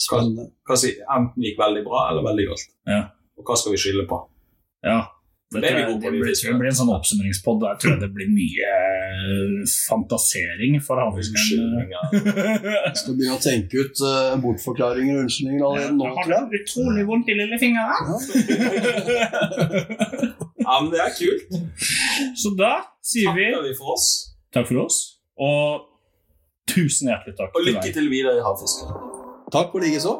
Spennende. Hva si, enten gikk veldig bra eller veldig galt. Ja. Og hva skal vi skylde på? Ja. Det, Det jeg, det, blir, det blir en sånn oppsummeringspod. Der tror jeg det blir mye eh, fantasering for havfiskeren. Unnskyldninger. Skal begynne å tenke ut uh, bortforklaringer og unnskyldninger allerede nå, Har jeg. utrolig vondt i lillefingeren. Ja, men det er kult. Så da sier vi Takker vi for oss. takk for oss, og tusen hjertelig takk Og lykke til videre i havfisket. Takk og likeså.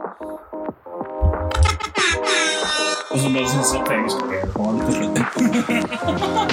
Og så bare sånn strategisk slutt. Yeah.